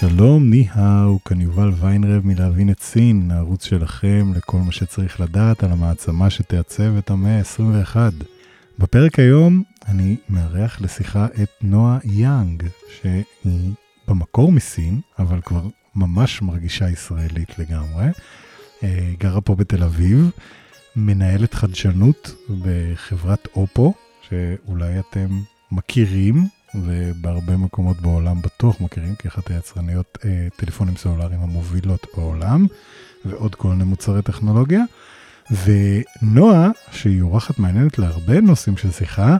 שלום, ניהאו, כאן יובל ויינרב מלהבין את סין, הערוץ שלכם לכל מה שצריך לדעת על המעצמה שתעצב את המאה ה-21. בפרק היום אני מארח לשיחה את נועה יאנג, שהיא במקור מסין, אבל כבר ממש מרגישה ישראלית לגמרי. אה, גרה פה בתל אביב, מנהלת חדשנות בחברת אופו, שאולי אתם מכירים, ובהרבה מקומות בעולם בטוח מכירים כאחת היצרניות אה, טלפונים סלולריים המובילות בעולם, ועוד כל מיני מוצרי טכנולוגיה. ונועה, שהיא אורחת מעניינת להרבה נושאים של שיחה,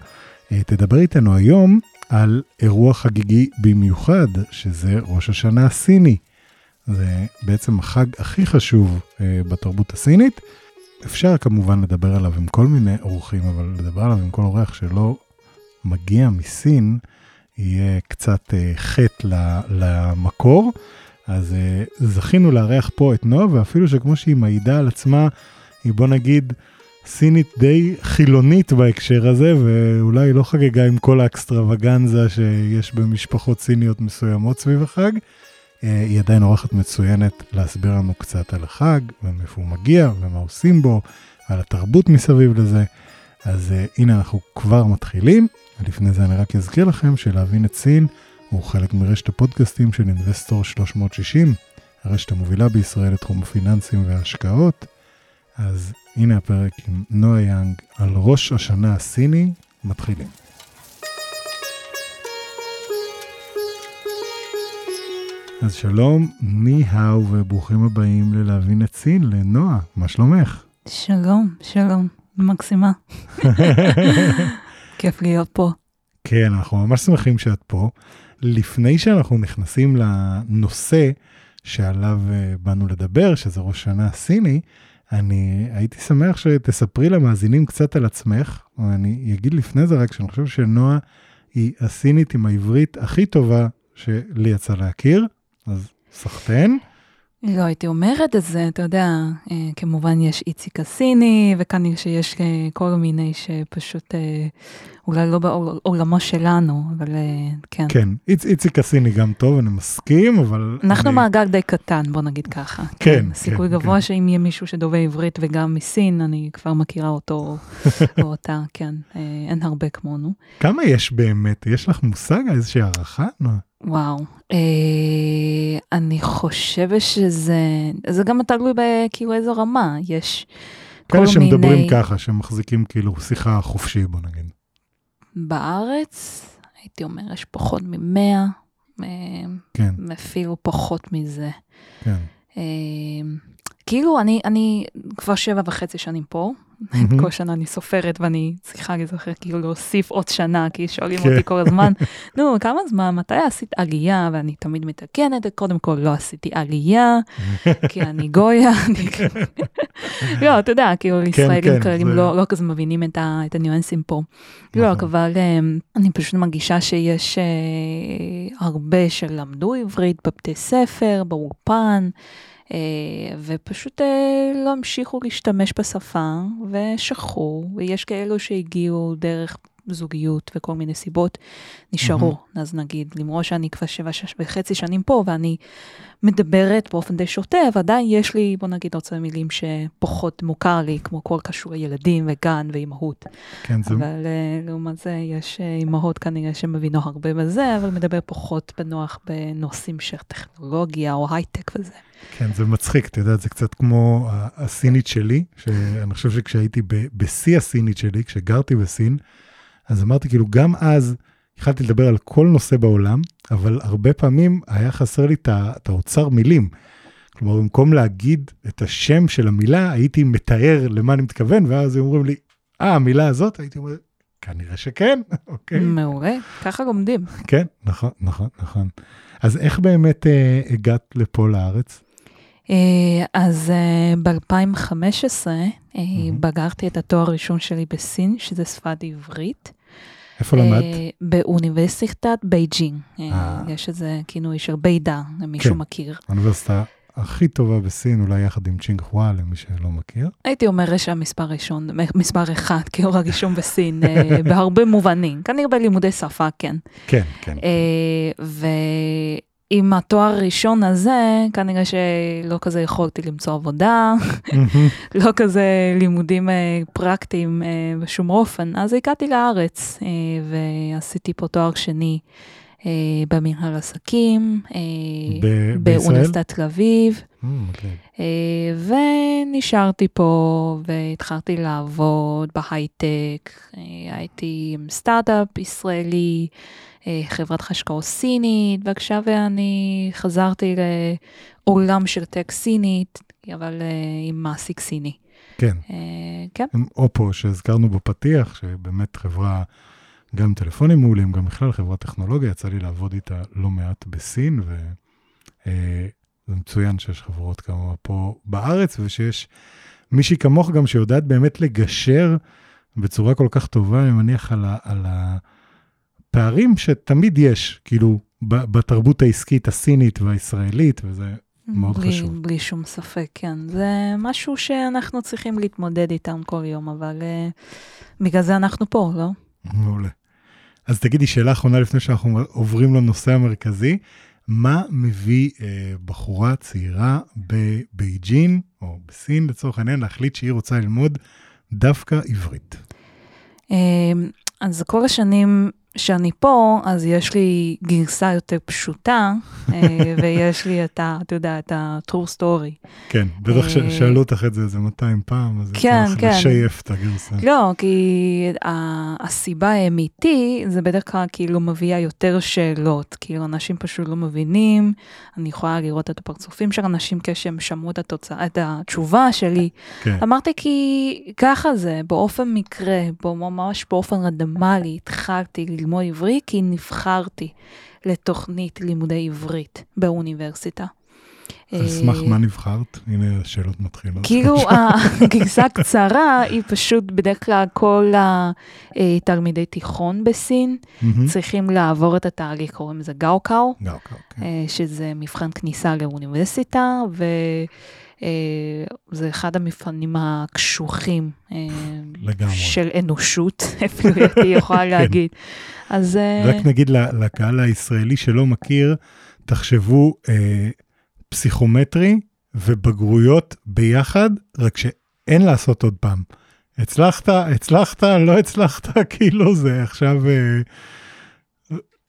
אה, תדבר איתנו היום על אירוע חגיגי במיוחד, שזה ראש השנה הסיני. זה בעצם החג הכי חשוב אה, בתרבות הסינית. אפשר כמובן לדבר עליו עם כל מיני אורחים, אבל לדבר עליו עם כל אורח שלא מגיע מסין, יהיה קצת אה, חטא למקור. אז אה, זכינו לארח פה את נועה, ואפילו שכמו שהיא מעידה על עצמה, היא בוא נגיד סינית די חילונית בהקשר הזה, ואולי לא חגגה עם כל האקסטרווגנזה שיש במשפחות סיניות מסוימות סביב החג. אה, היא עדיין אורחת מצוינת להסביר לנו קצת על החג, ומאיפה הוא מגיע, ומה עושים בו, ועל התרבות מסביב לזה. אז הנה אנחנו כבר מתחילים. ולפני זה אני רק אזכיר לכם שלהבין את סין הוא חלק מרשת הפודקאסטים של אינבסטור 360, הרשת המובילה בישראל לתחום הפיננסים וההשקעות. אז הנה הפרק עם נועה יאנג על ראש השנה הסיני, מתחילים. אז שלום, ני-האו וברוכים הבאים ללהבין את סין, לנועה, מה שלומך? שלום, שלום, מקסימה. כיף להיות פה. כן, אנחנו ממש שמחים שאת פה. לפני שאנחנו נכנסים לנושא שעליו אה, באנו לדבר, שזה ראש שנה הסיני, אני הייתי שמח שתספרי למאזינים קצת על עצמך, ואני אגיד לפני זה רק שאני חושב שנועה היא הסינית עם העברית הכי טובה שלי יצא להכיר, אז סחטיין. לא הייתי אומרת את זה, אתה יודע, אה, כמובן יש איציק הסיני, וכנראה שיש אה, כל מיני שפשוט אה, אולי לא בעולמו שלנו, אבל כן. כן, איצ, איציק הסיני גם טוב, אני מסכים, אבל... אנחנו אני... מעגל די קטן, בוא נגיד ככה. כן, כן. סיכוי כן, גבוה כן. שאם יהיה מישהו שדובר עברית וגם מסין, אני כבר מכירה אותו או אותה, כן, אין הרבה כמונו. כמה יש באמת? יש לך מושג, איזושהי הערכה? וואו, אה, אני חושבת שזה, זה גם תלוי בכאילו איזו רמה, יש כל מיני... כאלה שמדברים ככה, שמחזיקים כאילו שיחה חופשי, בוא נגיד. בארץ, הייתי אומר, יש פחות ממאה, אה, כן. אפילו פחות מזה. כן. אה, כאילו, אני, אני כבר שבע וחצי שנים פה, Mm-hmm. כל שנה אני סופרת ואני צריכה להיזכר כאילו להוסיף עוד שנה, כי שואלים אותי כן. כל הזמן, נו, כמה זמן, מתי עשית עלייה? ואני תמיד מתקנת, קודם כל לא עשיתי עלייה, כי אני גויה. לא, אתה יודע, כאילו כן, ישראלים כן, כללים לא, לא כזה מבינים את הניואנסים פה. לא, נכון. אבל אמ, אני פשוט מרגישה שיש אה, הרבה שלמדו עברית בבתי ספר, באולפן. אה, ופשוט אה, לא המשיכו להשתמש בשפה ושכחו, ויש כאלו שהגיעו דרך זוגיות וכל מיני סיבות, נשארו. Mm-hmm. אז נגיד, למרות שאני כבר שבע שש וחצי שנים פה, ואני מדברת באופן די שוטף, עדיין יש לי, בוא נגיד, עוד מילים שפחות מוכר לי, כמו כל קשור לילדים וגן ואימהות. כן, זה... אבל uh, לעומת זה, יש אימהות כנראה שמבינו הרבה בזה, אבל מדבר פחות בנוח בנושאים של טכנולוגיה או הייטק וזה. כן, זה מצחיק, אתה יודע, זה קצת כמו הסינית שלי, שאני חושב שכשהייתי בשיא הסינית שלי, כשגרתי בסין, אז אמרתי, כאילו, גם אז התחלתי לדבר על כל נושא בעולם, אבל הרבה פעמים היה חסר לי את האוצר מילים. כלומר, במקום להגיד את השם של המילה, הייתי מתאר למה אני מתכוון, ואז הם אומרים לי, אה, המילה הזאת? הייתי אומר, כנראה שכן, אוקיי. מעולה, ככה לומדים. כן, נכון, נכון, נכון. אז איך באמת אה, הגעת לפה לארץ? אה, אז ב-2015 גמרתי את התואר הראשון שלי בסין, שזה שפת עברית. איפה למדת? באוניברסיטת בייג'ינג. יש איזה כינוי של ביידה, למי שהוא כן. מכיר. האוניברסיטה הכי טובה בסין, אולי יחד עם צ'ינגחווה, למי שלא מכיר. הייתי אומר שהמספר ראשון, מספר אחד, כאילו הראשון בסין, אה, בהרבה מובנים. כנראה בלימודי שפה, כן. כן, כן. אה, ועם התואר הראשון הזה, כנראה שלא כזה יכולתי למצוא עבודה, לא כזה לימודים אה, פרקטיים בשום אופן. אז הגעתי לארץ ועשיתי פה תואר שני. במנהל עסקים, באוניברסיטת תל אביב, ונשארתי פה והתחלתי לעבוד בהייטק, הייתי עם סטארט-אפ ישראלי, חברת השקעות סינית, ועכשיו אני חזרתי לעולם של טק סינית, אבל עם מעסיק סיני. כן. כן. עם אופו שהזכרנו בפתיח, שבאמת חברה... גם טלפונים מעולים, גם בכלל חברת טכנולוגיה, יצא לי לעבוד איתה לא מעט בסין, וזה מצוין שיש חברות כמה פה בארץ, ושיש מישהי כמוך גם שיודעת באמת לגשר בצורה כל כך טובה, אני מניח, על, ה, על הפערים שתמיד יש, כאילו, בתרבות העסקית הסינית והישראלית, וזה מאוד בלי, חשוב. בלי שום ספק, כן. זה משהו שאנחנו צריכים להתמודד איתם כל יום, אבל uh, בגלל זה אנחנו פה, לא? מעולה. אז תגידי, שאלה אחרונה לפני שאנחנו עוברים לנושא המרכזי, מה מביא אה, בחורה צעירה בבייג'ין, או בסין לצורך העניין, להחליט שהיא רוצה ללמוד דווקא עברית? אה, אז כל השנים שאני פה, אז יש לי גרסה יותר פשוטה, ויש לי את ה, אתה יודע, את ה-true story. כן, בטח שאלו אותך את זה איזה 200 פעם, אז כן, צריך כן. לשייף את הגרסה. לא, כי הסיבה האמיתי, זה בדרך כלל כאילו מביאה יותר שאלות, כאילו אנשים פשוט לא מבינים, אני יכולה לראות את הפרצופים של אנשים כשהם שמעו את התוצאה, את התשובה שלי. כן. אמרתי כי ככה זה, באופן מקרה, ממש באופן רנדמלי, התחלתי ללמוד עברית כי נבחרתי לתוכנית לימודי עברית באוניברסיטה. על סמך מה נבחרת? הנה השאלות מתחילות. כאילו הגרסה הקצרה היא פשוט בדרך כלל כל התלמידי תיכון בסין צריכים לעבור את התהליך, קוראים לזה גאוקאו, כן. שזה מבחן כניסה לאוניברסיטה, ו... זה אחד המבחנים הקשוחים לגמרי. של אנושות, אפילו הייתי יכולה להגיד. אז... רק נגיד לקהל הישראלי שלא מכיר, תחשבו פסיכומטרי ובגרויות ביחד, רק שאין לעשות עוד פעם. הצלחת, הצלחת, לא הצלחת, כאילו זה עכשיו...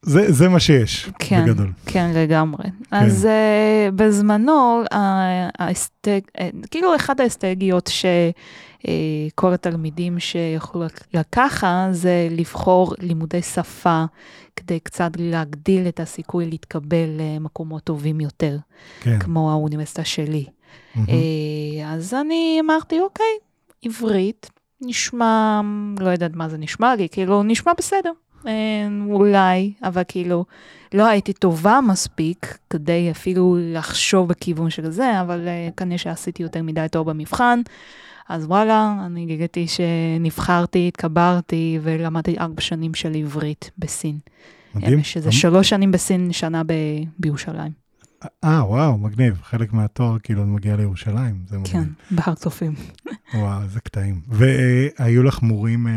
זה, זה מה שיש, כן, בגדול. כן, לגמרי. כן. אז uh, בזמנו, ההסתג, uh, כאילו אחת האסטרטגיות שכל uh, התלמידים שיכולו לקחת, זה לבחור לימודי שפה, כדי קצת להגדיל את הסיכוי להתקבל למקומות טובים יותר, כן. כמו האוניברסיטה שלי. Mm-hmm. Uh, אז אני אמרתי, אוקיי, עברית, נשמע, לא יודעת מה זה נשמע לי, כאילו, נשמע בסדר. אולי, אבל כאילו, לא הייתי טובה מספיק כדי אפילו לחשוב בכיוון של זה, אבל uh, כנראה שעשיתי יותר מדי טוב במבחן. אז וואלה, אני גיליתי שנבחרתי, התקברתי ולמדתי ארבע שנים של עברית בסין. מדהים. שזה שלוש שנים בסין, שנה בירושלים. אה, וואו, מגניב. חלק מהתואר כאילו מגיע לירושלים, זה מגניב. כן, בהר צופים. וואו, איזה קטעים. והיו לך מורים,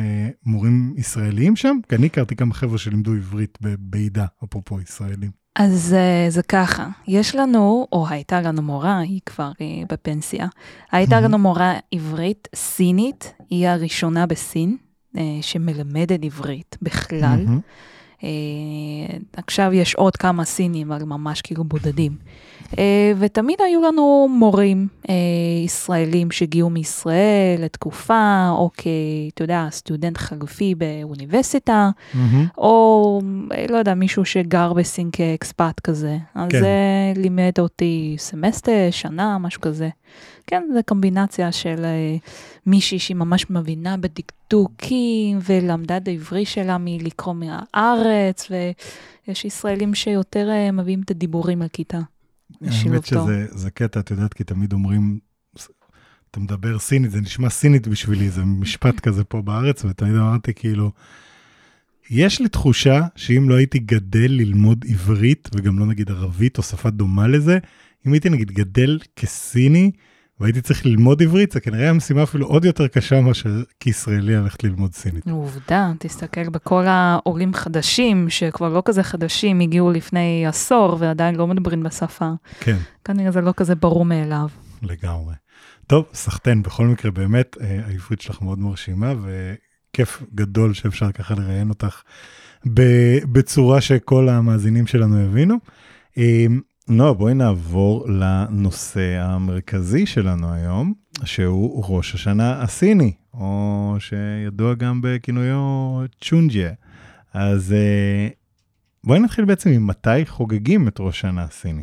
מורים ישראלים שם? כי אני הכרתי כמה חבר'ה שלימדו עברית בעידה, אפרופו ישראלים. אז זה ככה, יש לנו, או הייתה לנו מורה, היא כבר בפנסיה, הייתה לנו מורה עברית סינית, היא הראשונה בסין שמלמדת עברית בכלל. Uh, עכשיו יש עוד כמה סינים, אבל ממש כאילו בודדים. Uh, ותמיד היו לנו מורים uh, ישראלים שהגיעו מישראל לתקופה, או כי, אתה יודע, סטודנט חלופי באוניברסיטה, mm-hmm. או לא יודע, מישהו שגר בסין כ expat כזה. אז כן. זה לימד אותי סמסטר, שנה, משהו כזה. כן, זה קומבינציה של מישהי שהיא ממש מבינה בדקדוקים, ולמדה את העברי שלה מלקרוא מהארץ, ויש ישראלים שיותר מביאים את הדיבורים לכיתה. שילוב האמת טוב. שזה זה קטע, את יודעת, כי תמיד אומרים, אתה מדבר סינית, זה נשמע סינית בשבילי, זה משפט כזה פה בארץ, ותמיד אמרתי כאילו, יש לי תחושה שאם לא הייתי גדל ללמוד עברית, וגם לא נגיד ערבית או שפה דומה לזה, אם הייתי נגיד גדל כסיני, והייתי צריך ללמוד עברית, זה כנראה המשימה אפילו עוד יותר קשה מאשר כישראלי ללכת ללמוד סינית. עובדה, תסתכל בכל העולים חדשים, שכבר לא כזה חדשים, הגיעו לפני עשור ועדיין לא מדברים בשפה. כן. כנראה זה לא כזה ברור מאליו. לגמרי. טוב, סחטיין, בכל מקרה, באמת, אה, העברית שלך מאוד מרשימה, וכיף גדול שאפשר ככה לראיין אותך בצורה שכל המאזינים שלנו יבינו. נועה, בואי נעבור לנושא המרכזי שלנו היום, שהוא ראש השנה הסיני, או שידוע גם בכינויו צ'ונג'ה. אז אה, בואי נתחיל בעצם עם מתי חוגגים את ראש השנה הסיני.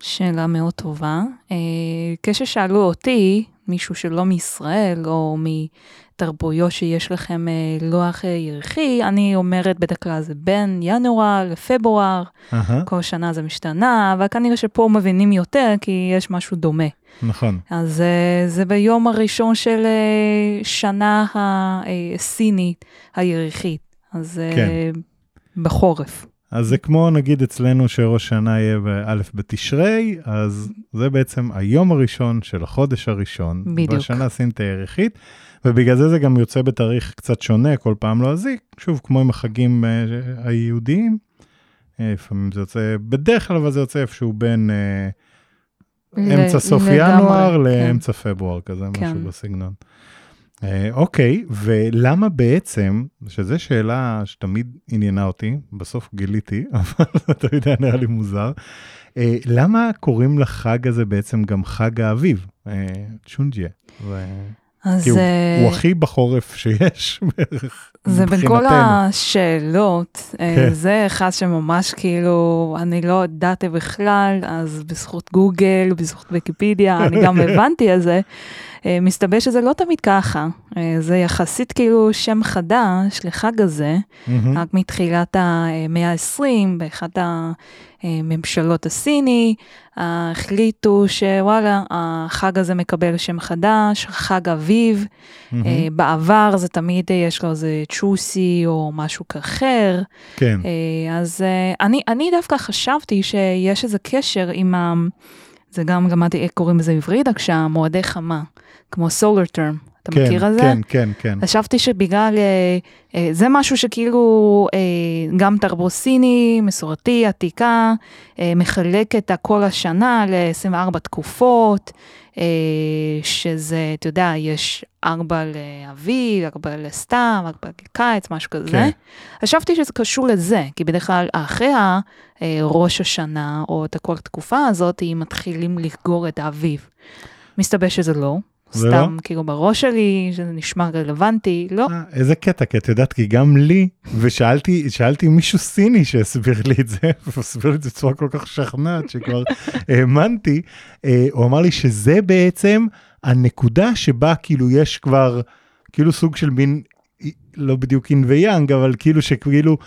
שאלה מאוד טובה. אה, כששאלו אותי, מישהו שלא מישראל או מתרבויות שיש לכם אה, לוח אה, ירחי, אני אומרת בדרך כלל זה בין ינואר לפברואר, אהה, כל שנה זה משתנה, אבל כנראה שפה מבינים יותר כי יש משהו דומה. נכון. אז זה ביום הראשון של שנה הסינית הירחית, אז כן. בחורף. אז זה כמו נגיד אצלנו שראש שנה יהיה באלף בתשרי, אז זה בעצם היום הראשון של החודש הראשון. בדיוק. בשנה הסינית הירחית, ובגלל זה זה גם יוצא בתאריך קצת שונה כל פעם לועזי, שוב, כמו עם החגים אה, היהודיים. אה, לפעמים זה יוצא, בדרך כלל אבל זה יוצא איפשהו בין אה, אמצע סוף לגמרי, ינואר כן. לאמצע פברואר, כזה כן. משהו בסגנון. אה, אוקיי, ולמה בעצם, שזו שאלה שתמיד עניינה אותי, בסוף גיליתי, אבל זה תמיד היה נראה לי מוזר, אה, למה קוראים לחג הזה בעצם גם חג האביב, אה, צ'ונג'יה? ו- אז כי הוא, אה, הוא הכי בחורף שיש בערך, זה בין כל מבחינתנו. השאלות, כן. זה אחד שממש כאילו, אני לא ידעתי בכלל, אז בזכות גוגל, בזכות ויקיפדיה, אני גם הבנתי את זה. אה, מסתבר שזה לא תמיד ככה, אה, זה יחסית כאילו שם חדש לחג הזה, מהמם, רק מתחילת המאה ה-20, באחת הממשלות הסיני, החליטו שוואלה, החג הזה מקבל שם חדש, חג אביב. אה, בעבר זה תמיד יש לו איזה צ'וסי או משהו אחר. כן, אז אני, אני דווקא חשבתי שיש איזה קשר עם ה... זה גם למדתי איך קוראים לזה בעברית, רק שהמועדי חמה, כמו סולר טרם. אתה כן, מכיר את זה? כן, כן, כן, חשבתי שבגלל, אה, אה, זה משהו שכאילו אה, גם תרבות סיני, מסורתי, עתיקה, אה, מחלק את כל השנה ל-24 תקופות, אה, שזה, אתה יודע, יש ארבע לאביב, ארבע לסתיו, ארבע לקיץ, משהו כזה. כן. חשבתי שזה קשור לזה, כי בדרך כלל אחרי אה, ראש השנה, או את כל התקופה הזאת, הם מתחילים לחגור את האביב. מסתבר שזה לא. סתם כאילו בראש שלי, שזה נשמע רלוונטי, לא. אה, איזה קטע, כי את יודעת, כי גם לי, ושאלתי שאלתי מישהו סיני שהסביר לי את זה, והוא הסביר לי את זה בצורה כל כך שכנעת, שכבר האמנתי, אה, הוא אמר לי שזה בעצם הנקודה שבה כאילו יש כבר, כאילו סוג של מין, לא בדיוק אין ויאנג, אבל כאילו שכאילו,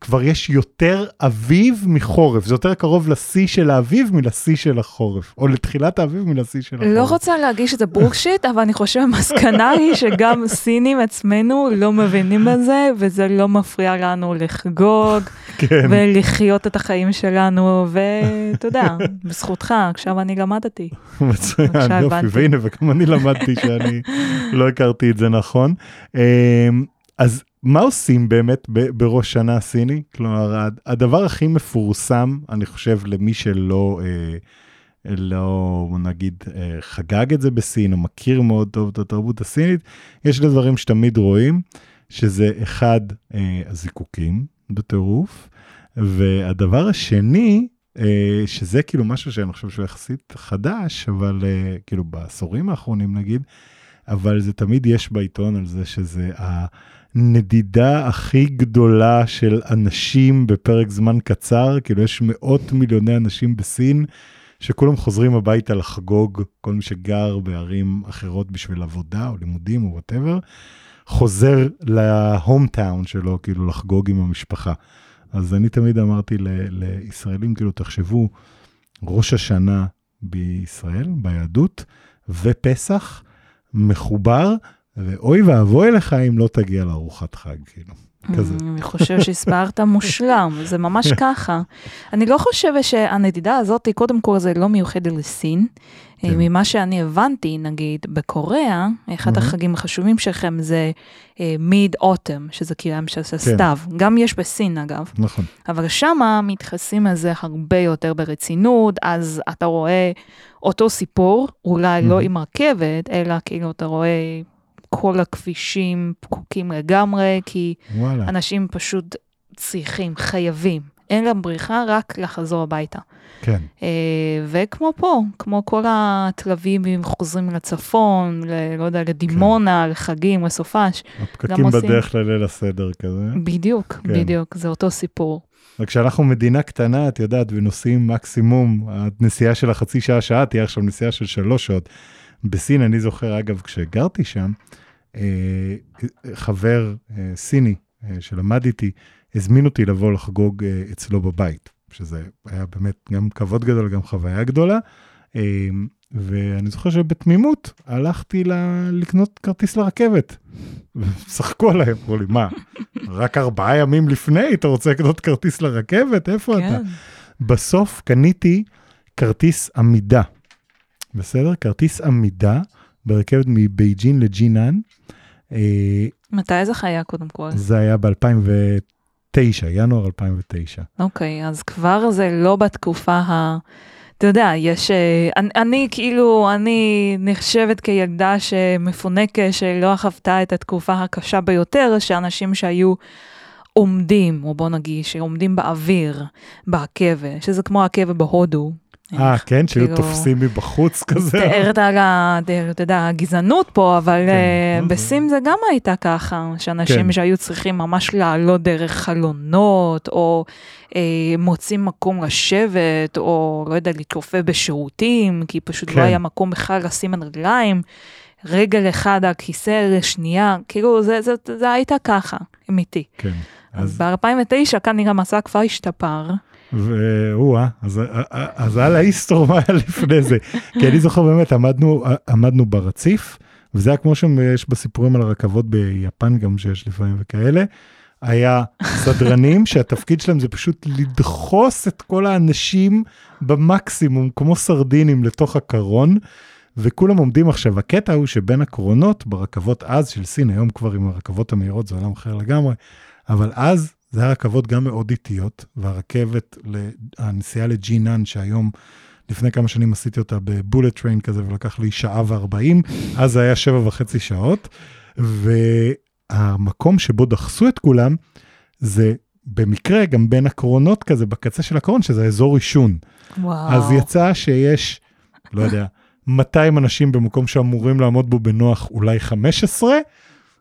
כבר יש יותר אביב מחורף, זה יותר קרוב לשיא של האביב מלשיא של החורף, או לתחילת האביב מלשיא של החורף. לא רוצה להגיד שזה בולשיט, אבל אני חושבת המסקנה היא שגם סינים עצמנו לא מבינים בזה, וזה לא מפריע לנו לחגוג כן. ולחיות את החיים שלנו, ואתה יודע, בזכותך, עכשיו אני למדתי. מצוין, יופי. והנה, וגם אני למדתי שאני לא הכרתי את זה נכון. אמ, אז מה עושים באמת בראש שנה הסיני? כלומר, הד- הדבר הכי מפורסם, אני חושב, למי שלא, אה, לא, נגיד, אה, חגג את זה בסין, או מכיר מאוד טוב את התרבות הסינית, יש שני דברים שתמיד רואים, שזה אחד, אה, הזיקוקים בטירוף, והדבר השני, אה, שזה כאילו משהו שאני חושב שהוא יחסית חדש, אבל אה, כאילו בעשורים האחרונים נגיד, אבל זה תמיד יש בעיתון על זה שזה הנדידה הכי גדולה של אנשים בפרק זמן קצר, כאילו יש מאות מיליוני אנשים בסין, שכולם חוזרים הביתה לחגוג, כל מי שגר בערים אחרות בשביל עבודה או לימודים או whatever, חוזר ל hometown שלו, כאילו לחגוג עם המשפחה. אז אני תמיד אמרתי ל- לישראלים, כאילו, תחשבו, ראש השנה בישראל, ביהדות, ופסח מחובר, ואוי ואבוי לך אם לא תגיע לארוחת חג, כאילו. כזה. אני חושב שהסברת מושלם, זה ממש ככה. אני לא חושבת שהנדידה הזאת, קודם כל זה לא מיוחד לסין. כן. ממה שאני הבנתי, נגיד, בקוריאה, אחד מהמם. החגים החשובים שלכם זה מיד אוטם, שזה כאילו עם של סתיו. גם יש בסין אגב, נכון. אבל שמה מתייחסים לזה הרבה יותר ברצינות, אז אתה רואה אותו סיפור, אולי לא מהמם. עם רכבת, אלא כאילו אתה רואה כל הכבישים פקוקים לגמרי, כי וואלה. אנשים פשוט צריכים, חייבים. אין להם בריחה, רק לחזור הביתה. כן. אה, וכמו פה, כמו כל התלווים חוזרים לצפון, ל, לא יודע, לדימונה, לחגים, לסופש. הפקקים עושים. בדרך לליל הסדר כזה. בדיוק, כן. בדיוק, זה אותו סיפור. וכשאנחנו מדינה קטנה, את יודעת, ונוסעים מקסימום, הנסיעה של החצי שעה, שעה, תהיה עכשיו נסיעה של שלוש שעות. בסין, אני זוכר, אגב, כשגרתי שם, חבר אה, סיני אה, שלמד איתי, הזמין אותי לבוא לחגוג אה, אצלו בבית, שזה היה באמת גם כבוד גדול, גם חוויה גדולה. אה, ואני זוכר שבתמימות הלכתי ל- לקנות כרטיס לרכבת. וצחקו עליי, אמרו לי, מה, רק ארבעה ימים לפני אתה רוצה לקנות כרטיס לרכבת? איפה אתה? כן. בסוף קניתי כרטיס עמידה, בסדר? כרטיס עמידה ברכבת מבייג'ין לג'ינאן. אה, מתי זה היה קודם כל? זה היה ב-2009, ינואר 2009. אוקיי, אז כבר זה לא בתקופה ה... אתה יודע, יש... אה, אני, אני כאילו, אני נחשבת כילדה שמפונקת, שלא חוותה את התקופה הקשה ביותר, שאנשים שהיו עומדים, או בוא נגיד, שעומדים באוויר, בעקבת, שזה כמו העקבת בהודו. אה, כן? שהיו כאילו- תופסים מבחוץ כזה? מתארת על ה... אתה יודע, הגזענות פה, אבל כן, אה, לא, בסין זה גם הייתה ככה, שאנשים כן. שהיו צריכים ממש לעלות דרך חלונות, או אה, מוצאים מקום לשבת, או לא יודע, להתכופף בשירותים, כי פשוט כן. לא היה מקום בכלל לשים על רגליים. רגל אחד על כיסא, שנייה, כאילו זה, זה, זה, זה הייתה ככה, אמיתי. כן. אז אז, ב-2009 כנראה המסע כבר השתפר. וואו, אז, אז על ההיסטור מה היה לפני זה. כי אני זוכר באמת, עמדנו, עמדנו ברציף, וזה היה כמו שיש בסיפורים על הרכבות ביפן גם שיש לפעמים וכאלה. היה סדרנים שהתפקיד שלהם זה פשוט לדחוס את כל האנשים במקסימום, כמו סרדינים לתוך הקרון, וכולם עומדים עכשיו. הקטע הוא שבין הקרונות ברכבות אז של סין, היום כבר עם הרכבות המהירות זה עולם אחר לגמרי, אבל אז זה היה רכבות גם מאוד איטיות, והרכבת, הנסיעה לג'ינאן, שהיום, לפני כמה שנים עשיתי אותה ב bullet train כזה, ולקח לי שעה וארבעים, אז זה היה שבע וחצי שעות, והמקום שבו דחסו את כולם, זה במקרה גם בין הקרונות כזה, בקצה של הקרון, שזה אזור עישון. וואו. אז יצא שיש, לא יודע, 200 אנשים במקום שאמורים לעמוד בו בנוח אולי 15,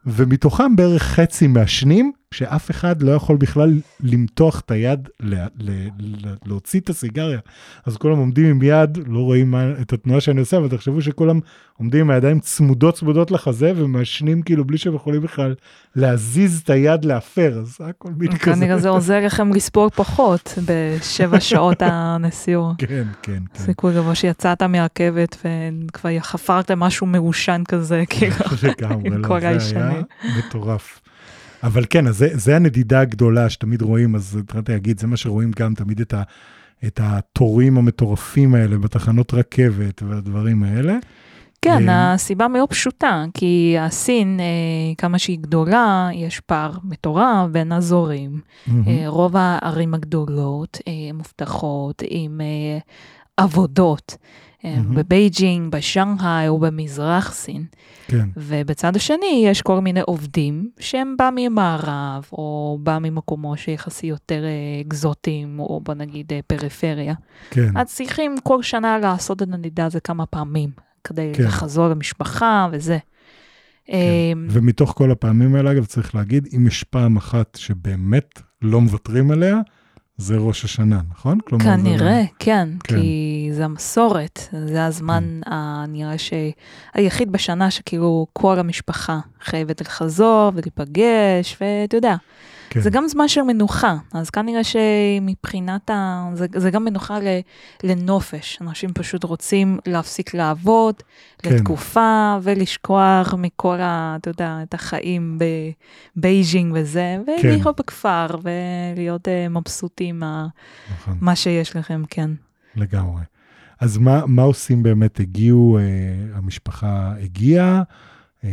ומתוכם בערך חצי מעשנים, שאף אחד לא יכול בכלל למתוח את היד, ל- ל- ל- להוציא את הסיגריה. אז כולם עומדים עם יד, לא רואים מה, את התנועה שאני עושה, אבל תחשבו שכולם עומדים עם הידיים צמודות צמודות לחזה, ומעשנים כאילו בלי שהם יכולים בכלל להזיז את היד להפר, אז הכל מין כזה. כנראה זה עוזר לכם לספור פחות בשבע שעות הנסיעה. כן, כן, כן. סיכוי גבוה שיצאת מהרכבת וכבר חפרת למשהו מעושן כזה, כאילו, לגמרי, עם לא, זה היה. מטורף. אבל כן, אז זה, זה הנדידה הגדולה שתמיד רואים, אז התחלתי להגיד, זה מה שרואים גם תמיד את, ה, את התורים המטורפים האלה בתחנות רכבת והדברים האלה. כן, אה, הסיבה מאוד פשוטה, כי הסין, אה, כמה שהיא גדולה, יש פער מטורף בין אזורים. אה, רוב הערים הגדולות מובטחות עם עבודות. מהמם. בבייג'ינג, בשנגחאי או במזרח סין. כן, ובצד השני יש כל מיני עובדים שהם בא ממערב, או בא ממקומות שיחסי יותר אה, אקזוטיים, או בוא נגיד אה, פריפריה. כן, אז צריכים כל שנה לעשות את הנדידה הזה כמה פעמים, כדי כן. לחזור למשפחה וזה. כן. אה, ומתוך כל הפעמים האלה, אגב, צריך להגיד, אם יש פעם אחת שבאמת לא מוותרים עליה, זה ראש השנה, נכון? כלומר, זה כנראה, כן, כן. כי זה המסורת, זה הזמן, ה- נראה שהיחיד בשנה שכאילו כל המשפחה חייבת לחזור ולהיפגש, ואתה יודע, כן. זה גם זמן של מנוחה, אז כנראה שמבחינת ה... זה, זה גם מנוחה ל, לנופש. אנשים פשוט רוצים להפסיק לעבוד כן. לתקופה ולשכוח מכל ה... אתה יודע, את החיים בבייג'ינג וזה, כן. ולהיות בכפר ולהיות uh, מבסוטים מה, נכון, מה שיש לכם, כן. לגמרי. אז מה, מה עושים באמת? הגיעו, אה, המשפחה הגיעה, אה,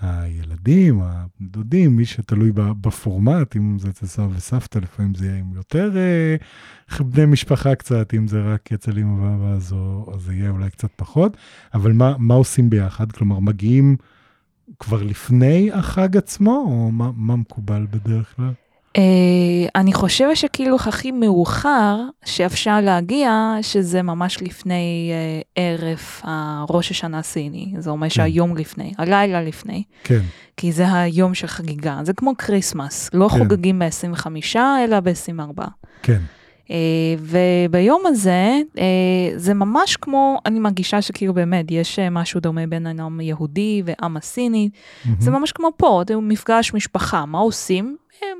הילדים, הדודים, מי שתלוי בפורמט, אם זה אצל סבא וסבתא, לפעמים זה יהיה עם יותר אה, בני משפחה קצת, אם זה רק אצל אמא ואבא, אז זה יהיה אולי קצת פחות. אבל מה, מה עושים ביחד? כלומר, מגיעים כבר לפני החג עצמו, או מה, מה מקובל בדרך כלל? Uh, אני חושבת שכאילו הכי מאוחר שאפשר להגיע, שזה ממש לפני uh, ערב הראש השנה הסיני. זה אומר שהיום לפני, הלילה לפני, כן, כי זה היום של חגיגה. זה כמו Christmas, לא כן. חוגגים ב-25 אלא ב-24. כן, Uh, וביום הזה, זה ממש כמו, אני מרגישה שכאילו באמת יש משהו דומה בין העם היהודי ועם הסיני. זה ממש כמו פה, זה מפגש משפחה, מה עושים?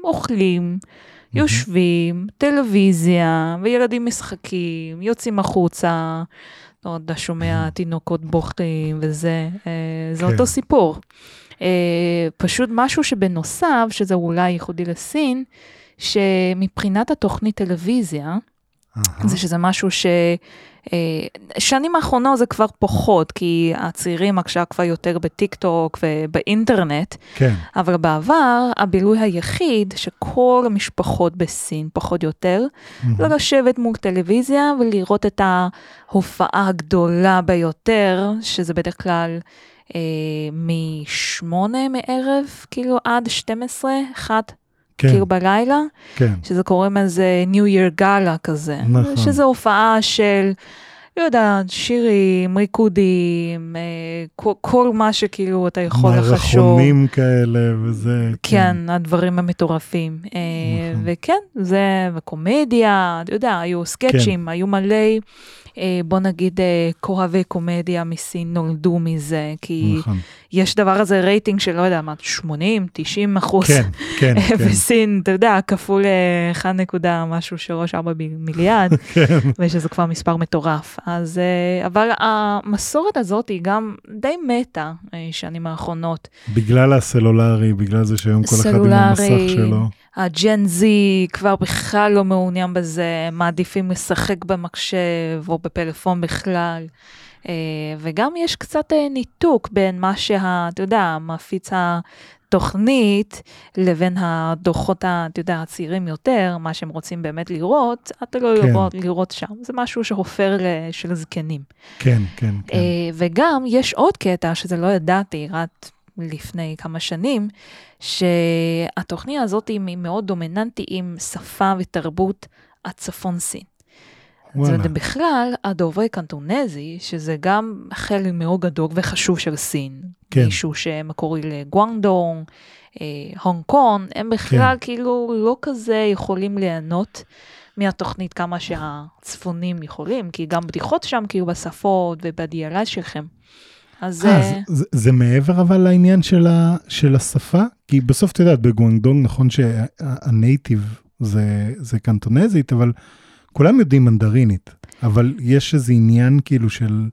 אוכלים, יושבים, טלוויזיה, וילדים משחקים, יוצאים החוצה, לא יודע, שומע תינוקות בוכים וזה, אה, זה כן. אותו סיפור. אה, פשוט משהו שבנוסף, שזה אולי ייחודי לסין, שמבחינת התוכנית טלוויזיה, אהה. זה שזה משהו ש... אה, שנים האחרונות זה כבר פחות, כי הצעירים עכשיו כבר יותר בטיק טוק ובאינטרנט, כן, אבל בעבר הבילוי היחיד שכל המשפחות בסין, פחות או יותר, זה לשבת מול טלוויזיה ולראות את ההופעה הגדולה ביותר, שזה בדרך כלל אה, משמונה מערב, כאילו עד 12, אחת, כן, כאילו בלילה, כן, שזה קוראים לזה New Year Gala כזה. נכון. שזה הופעה של, לא יודעת, שירים, ריקודים, אה, כל, כל מה שכאילו אתה יכול לחשוב. מערכונים כאלה וזה. כן, הדברים המטורפים. אה, נכון. וכן, זה, וקומדיה, אתה יודע, היו סקצ'ים, כן. היו מלא, בוא נגיד, אה, כוכבי קומדיה מסין נולדו מזה, כי נכון. יש דבר הזה רייטינג של, לא יודע, מה, 80, 90 אחוז. כן, כן, כן. בסין, אתה יודע, כפול אה, 1 נקודה משהו, 3-4 מיליארד, כן, ושזה כבר מספר מטורף. אז, אה, אבל המסורת הזאת היא גם די מתה אה, שנים האחרונות. בגלל הסלולרי, בגלל זה שהיום כל אחד עם המסך שלו. הג'ן זי כבר בכלל לא מעוניין בזה, מעדיפים לשחק במחשב או בפלאפון בכלל. אה, וגם יש קצת אה, ניתוק בין מה שה, אתה יודע, מפיץ התוכנית לבין הדוחות, אתה יודע, הצעירים יותר, מה שהם רוצים באמת לראות, אתה לא כן. לראות, לראות שם. זה משהו שהופר ל- של זקנים. כן, כן, כן. אה, וגם יש עוד קטע שזה לא ידעתי, רק לפני כמה שנים, שהתוכנית הזאת היא מאוד דומיננטית עם שפה ותרבות הצפון סין. וואלה. זה בכלל הדוברי קנטונזי, שזה גם חלק מאוד גדול וחשוב של סין. כן. מישהו שמקורי לגואנגדונג, אה, הונג קונג, הם בכלל כאילו לא כזה יכולים ליהנות מהתוכנית כמה שהצפונים יכולים, כי גם בדיחות שם כאילו בשפות ובדיאלאז שלכם. אז אה, אה, זה- זה- זה מעבר אבל לעניין של ה- של השפה? כי בסוף, את יודעת, בגואנגדונג נכון שהנייטיב זה זה קנטונזית, אבל כולם יודעים מנדרינית. אבל יש איזה עניין כאילו של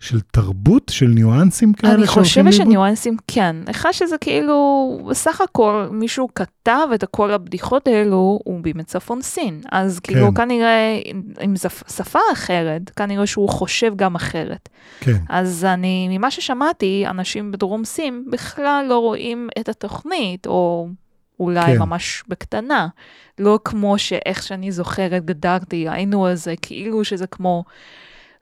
של תרבות, של ניואנסים כאלה אני חושבת? שניואנסים כן. אחד שזה כאילו, בסך הכל מישהו כתב את כל הבדיחות האלו, הוא מצפון סין. אז כאילו כן. כנראה, אם זו שפה אחרת, כנראה שהוא חושב גם אחרת. כן, אז אני, ממה ששמעתי, אנשים בדרום סין בכלל לא רואים את התוכנית, או אולי כן. ממש בקטנה. לא כמו שאיך שאני זוכרת, גדלתי, היינו על זה, כאילו שזה כמו,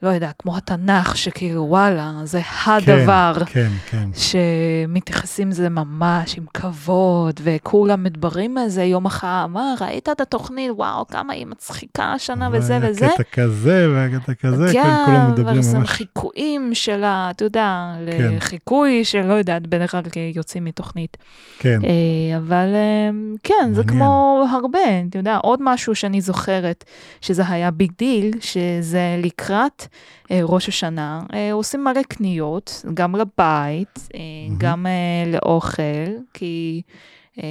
לא יודע, כמו התנ"ך, שכאילו וואלה, זה הדבר. כן, כן. שמתייחסים לזה ממש עם כבוד, וכולם מדברים על זה יום אחר, מה, ראית את התוכנית, וואו, כמה היא מצחיקה השנה וזה וזה. והקטע כזה והקטע כזה, כן, כן, כולם מדברים ממש. חיקויים של ה... אתה יודע, כן. לחיקוי של, לא יודעת, בדרך כלל יוצאים מתוכנית. כן, אה, אבל אה, כן, זה מעניין. כמו הרבה, אתה יודע, עוד משהו שאני זוכרת, שזה היה big deal, שזה לקראת ראש השנה, אה, עושים מלא קניות, גם לבית, אה, מהמם. גם אה, לאוכל, כי אה,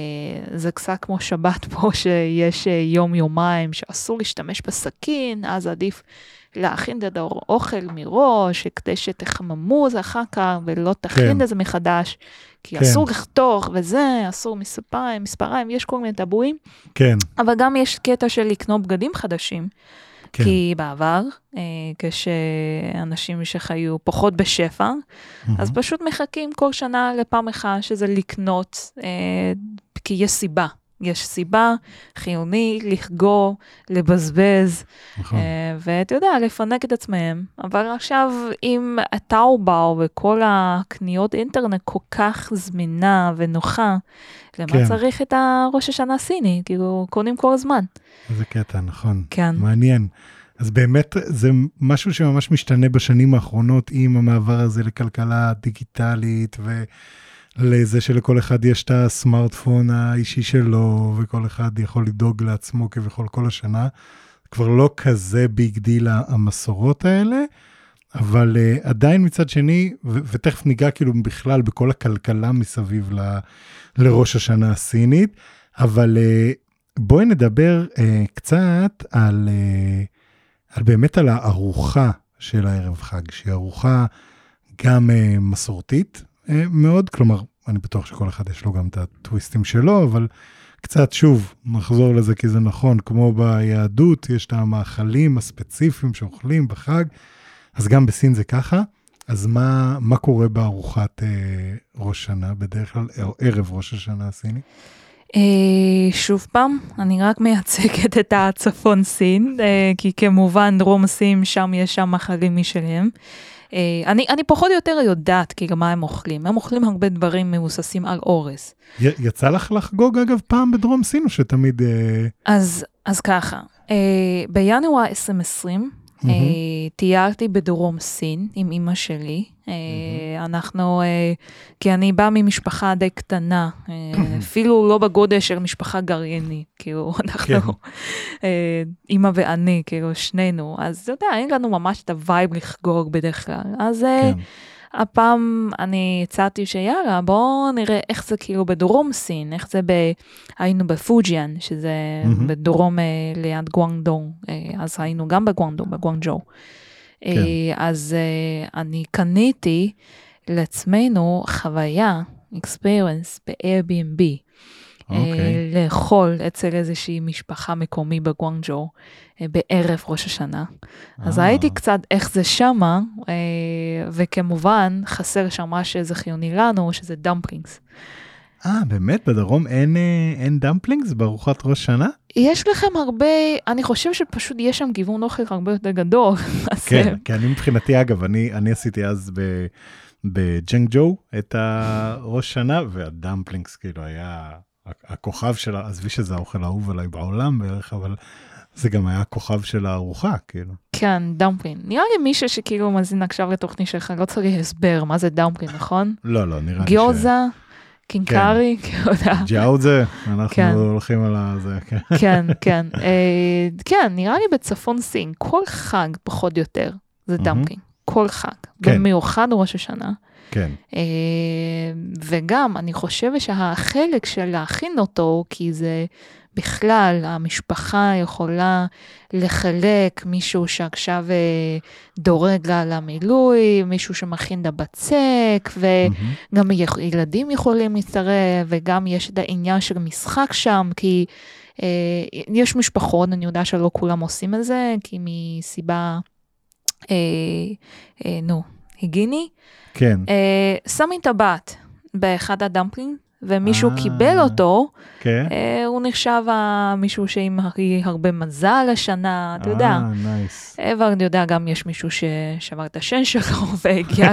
זה קצת כמו שבת פה, שיש אה, יום-יומיים שאסור להשתמש בסכין, אז עדיף להכין את האוכל מראש, כדי שתחממו את זה אחר כך, ולא תכין כן. את זה מחדש, כי כן. אסור לחתוך וזה, אסור מספיים, מספריים, יש כל מיני טבואים, כן, אבל גם יש קטע של לקנות בגדים חדשים. כן. כי בעבר, אה, כשאנשים שחיו פחות בשפע, אז מהמם. פשוט מחכים כל שנה לפעם אחת שזה לקנות, אה, כי יש סיבה. יש סיבה חיוני לחגור, לבזבז, נכון. אה, ואתה יודע, לפנק את עצמם. אבל עכשיו, עם הטאובאו וכל הקניות אינטרנט כל כך זמינה ונוחה, למה כן. צריך את הראש השנה הסיני? כאילו, קונים כל הזמן. איזה קטע, נכון. כן. מעניין. אז באמת זה משהו שממש משתנה בשנים האחרונות עם המעבר הזה לכלכלה דיגיטלית ולזה שלכל אחד יש את הסמארטפון האישי שלו וכל אחד יכול לדאוג לעצמו כביכול כל השנה. כבר לא כזה big deal המסורות האלה, אבל uh, עדיין מצד שני, ו- ותכף ניגע כאילו בכלל בכל הכלכלה מסביב ל- לראש השנה הסינית, אבל uh, בואי נדבר uh, קצת על, uh, על באמת על הארוחה של הערב חג, שהיא ארוחה גם uh, מסורתית מאוד, כלומר, אני בטוח שכל אחד יש לו גם את הטוויסטים שלו, אבל קצת שוב, נחזור לזה כי זה נכון, כמו ביהדות, יש את המאכלים הספציפיים שאוכלים בחג, אז גם בסין זה ככה. אז מה, מה קורה בארוחת אה, ראש שנה בדרך כלל, או ערב ראש השנה הסיני? אה, שוב פעם, אני רק מייצגת את הצפון סין, אה, כי כמובן דרום סין, שם יש שם מאכלים משלהם. אה, אני, אני פחות או יותר יודעת כאילו מה הם אוכלים. הם אוכלים הרבה דברים מבוססים על אורז. י, יצא לך לחגוג אגב פעם בדרום סין או שתמיד... אה, אז, אז ככה, אה, בינואר 2020, אה, מהמם. טיילתי בדרום סין עם אימא שלי. אה, אנחנו, אה, כי אני באה ממשפחה די קטנה, אה, אפילו לא בגודל של משפחה גרעינית, כאילו, אנחנו, אה, אימא ואני, כאילו, שנינו, אז אתה יודע, אין לנו ממש את ה vibe לחגוג בדרך כלל. אז אה, כן. הפעם אני הצעתי שיאללה, בואו נראה איך זה כאילו בדרום סין, איך זה ב... היינו בפוג'יאן, שזה מהמם. בדרום אה, ליד גואנגדונג, אה, אז היינו גם בגואנגדונג, בגואנג'ו. אה, כן. אז אה, אני קניתי לעצמנו חוויה, experience ב-Airbnb. אה, אוקיי. לאכול אצל איזושהי משפחה מקומי בגואנג'ו אה, בערב ראש השנה. אז אה, ראיתי קצת איך זה שמה, וכמובן חסר שם מה שזה חיוני לנו, שזה דמפלינגס. אה, באמת? בדרום אין, אין דמפלינגס בארוחת ראש שנה? יש לכם הרבה, אני חושב שפשוט יש שם גיוון אוכל הרבה יותר גדול. כן, כי אני מבחינתי, אגב, אני, אני עשיתי אז ב, בג'נגג'ו את הראש שנה, והדמפלינגס כאילו היה הכוכב של, עזבי שזה האוכל האהוב עליי בעולם בערך, אבל זה גם היה הכוכב של הארוחה, כאילו. כן, דמפלין. נראה לי מישהו שכאילו מאזין עכשיו לתוכנית שלך, לא צריך הסבר מה זה דמפלין, נכון? לא, לא, נראה לי ש... גיוזה, קינקרי, כאילו, יודע. ג'אודזה, אנחנו כן. הולכים על הזה, כן. כן, כן. אה, כן, נראה לי בצפון סין, כל חג פחות או יותר זה. דמפלין. כל חג. כן. במיוחד ראש השנה. כן, אה, וגם, אני חושבת שהחלק של להכין אותו, כי זה בכלל, המשפחה יכולה לחלק מישהו שעכשיו אה, דורג לה למילוי, מישהו שמכין את הבצק. וגם יכ- ילדים יכולים להצטרף, וגם יש את העניין של משחק שם, כי אה, יש משפחות, אני יודעת שלא כולם עושים את זה, כי מסיבה, אה, אה, נו, היגיני, כן, אה, שמים טבעת באחד הדמפלינג, ומישהו אה. קיבל אותו, כן. אה, הוא נחשב מישהו שעם הכי הרבה מזל השנה, אתה יודע. אה, nice. אבל יודע, גם יש מישהו ששבר את השן שלו והגיע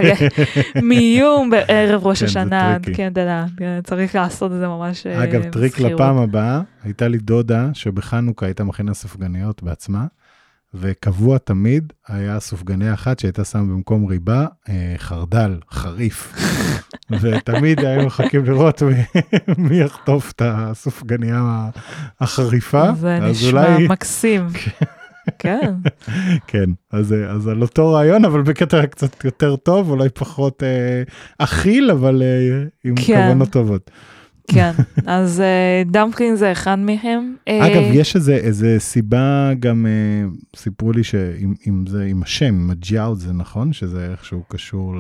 למיון בערב ראש כן, זה השנה, tricky. כן, אתה יודע, צריך לעשות את זה ממש אה, אגב, טריק. לפעם הבאה, הייתה לי דודה שבחנוכה הייתה מכינה סופגניות בעצמה, וקבוע תמיד היה סופגניה אחת שהייתה שמה במקום ריבה אה, חרדל, חריף. ותמיד היינו מחכים לראות מי, יחטוף את הסופגניה החריפה. זה נשמע אולי, מקסים. כן, כן, אז, אה, אז על אותו רעיון, אבל בקטע קצת יותר טוב, אולי פחות אה, אכיל, אבל אה, עם כן. כוונות טובות. כן, אז אה, דמפלין זה אחד מהם. אה, אגב, יש איזה, איזה סיבה גם, אה, סיפרו לי שעם זה, עם השם, עם הג'יאוד זה נכון? שזה איכשהו קשור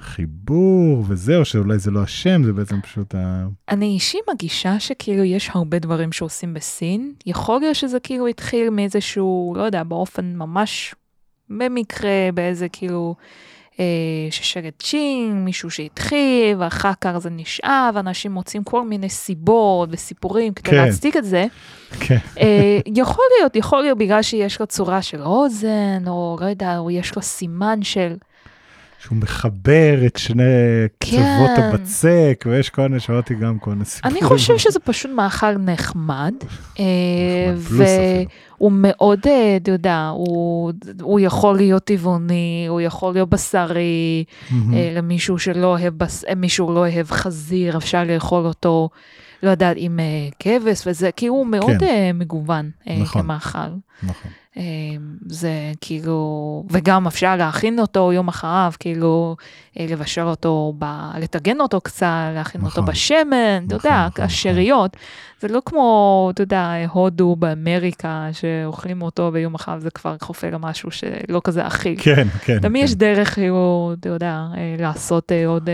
לחיבור וזה, או שאולי זה לא השם, זה בעצם פשוט ה... אני אישי מגישה שכאילו יש הרבה דברים שעושים בסין. יכול להיות שזה כאילו התחיל מאיזשהו, לא יודע, באופן ממש במקרה, באיזה כאילו... אה, ששרת צ'ינג, מישהו שהתחיל, ואחר כך זה נשאר, ואנשים מוצאים כל מיני סיבות וסיפורים כדי כן. להצדיק את זה. כן, אה, יכול להיות, יכול להיות בגלל שיש לו צורה של אוזן, או לא יודע, או יש לו סימן של... שהוא מחבר את שני קצוות כן. הבצק, ויש כל מיני, שמעתי גם כל מיני סיפורים. אני חושב שזה פשוט מאכל נחמד, אה. והוא מאוד, אה, אתה יודע, הוא, הוא יכול להיות טבעוני, הוא יכול להיות בשרי. אה, למישהו שלא אוהב, בס... מישהו לא אוהב חזיר, אפשר לאכול אותו, לא יודעת, עם כבש וזה, כי הוא מאוד כן. מגוון נכון. כמאכל. נכון. אה, זה כאילו, וגם אפשר להכין אותו יום אחריו, כאילו, אה, לבשל אותו, ב... לטגן אותו קצת, להכין נכון. אותו בשמן, אתה נכון, יודע, נכון, השאריות. זה לא כמו, אתה יודע, הודו באמריקה, שאוכלים אותו ויום אחריו זה כבר חופר למשהו שלא כזה אכיל. כן, כן. תמיד כן. יש דרך, כאילו, אתה יודע, אה, לעשות אה, עוד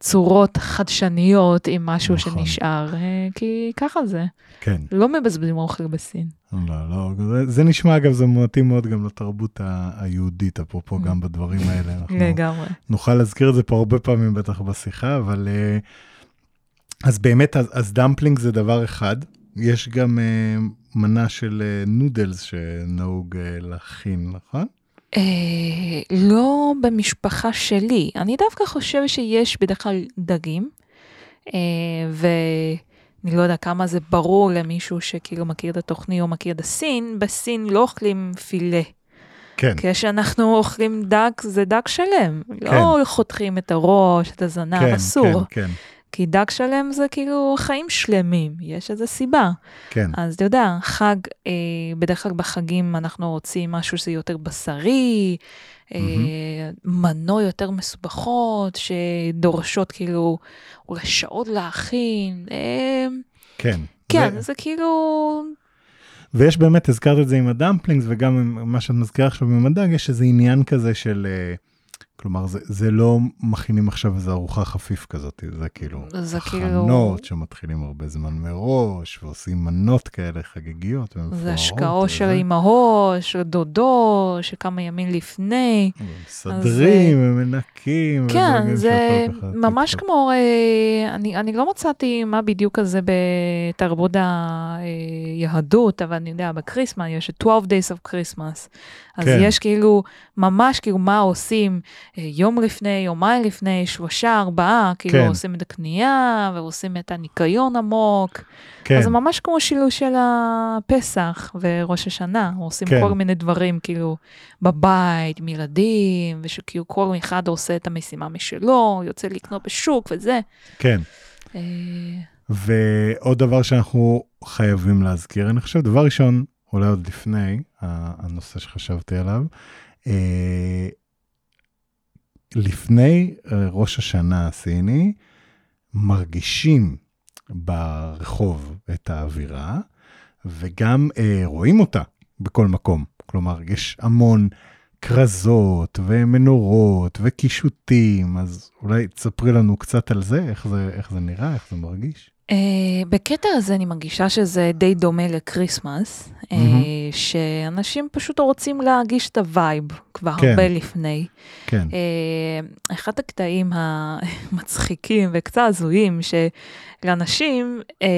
צורות חדשניות עם משהו נכון. שנשאר, אה, כי ככה זה. כן. לא מבזבזים אוכל בסין. לא, לא, זה, זה נשמע אגב, זה מתאים מאוד גם לתרבות ה- היהודית, אפרופו Mm. גם בדברים האלה. לגמרי. נוכל להזכיר את זה פה הרבה פעמים בטח בשיחה, אבל אה, אז באמת, אז, אז דמפלינג זה דבר אחד. יש גם אה, מנה של אה, נודלס שנהוג אה, להכין, נכון? אה, לא במשפחה שלי. אני דווקא חושבת שיש בדרך כלל דגים, אה, ואני לא יודע כמה זה ברור למישהו שכאילו מכיר את התוכנית או מכיר את הסין, בסין לא אוכלים פילה. כן, כשאנחנו אוכלים דג, זה דג שלם. לא חותכים את הראש, את הזנב, כן, אסור. כן, כן, כי דג שלם זה כאילו חיים שלמים, יש איזה סיבה. כן, אז אתה יודע, חג, אה, בדרך כלל בחגים אנחנו רוצים משהו שזה יותר בשרי, אה, מנות יותר מסובכות, שדורשות כאילו אולי שעות להכין. אה, כן. כן, ו- זה כאילו... ויש באמת, הזכרת את זה עם הדמפלינגס, וגם עם מה שאת מזכירה עכשיו עם הדג, יש איזה עניין כזה של, אה, כלומר, זה, זה לא מכינים עכשיו איזו ארוחה חפיף כזאת, זה כאילו זה כאילו- הכנות שמתחילים הרבה זמן מראש, ועושים מנות כאלה חגיגיות ומפוארות. זה השקעות. של אמהות, של דודות, שכמה ימים לפני. מסדרים ומנקים. כן, זה ממש. כמו, אה, אני, אני לא מצאתי מה בדיוק הזה בתרבות היהדות, אבל אני יודע, ב Christmas יש 12 days of Christmas. אז כן. יש כאילו, ממש כאילו מה עושים אה, יום לפני, יומיים לפני, שלושה, ארבעה, כאילו כן. עושים את הקנייה ועושים את הניקיון עמוק. כן, אז זה ממש כמו שילוש של הפסח וראש השנה, עושים כן. כל מיני דברים כאילו בבית, עם ילדים, ושכאילו כל אחד עושה את המשימה משלו, יוצא לקנות בשוק וזה. כן. אה, ועוד דבר שאנחנו חייבים להזכיר, אני חושב, דבר ראשון, אולי עוד לפני הנושא שחשבתי עליו, אה, לפני אה, ראש השנה הסיני, מרגישים ברחוב את האווירה, וגם אה, רואים אותה בכל מקום. כלומר, יש המון כרזות ומנורות וקישוטים, אז אולי תספרי לנו קצת על זה, איך זה, איך זה נראה, איך זה מרגיש. אה, בקטע הזה אני מרגישה שזה די דומה ל Christmas, מהמם. שאנשים פשוט רוצים להרגיש את ה vibe כבר כן. הרבה לפני. כן, אה, אחד הקטעים המצחיקים וקצת הזויים שלאנשים, אה,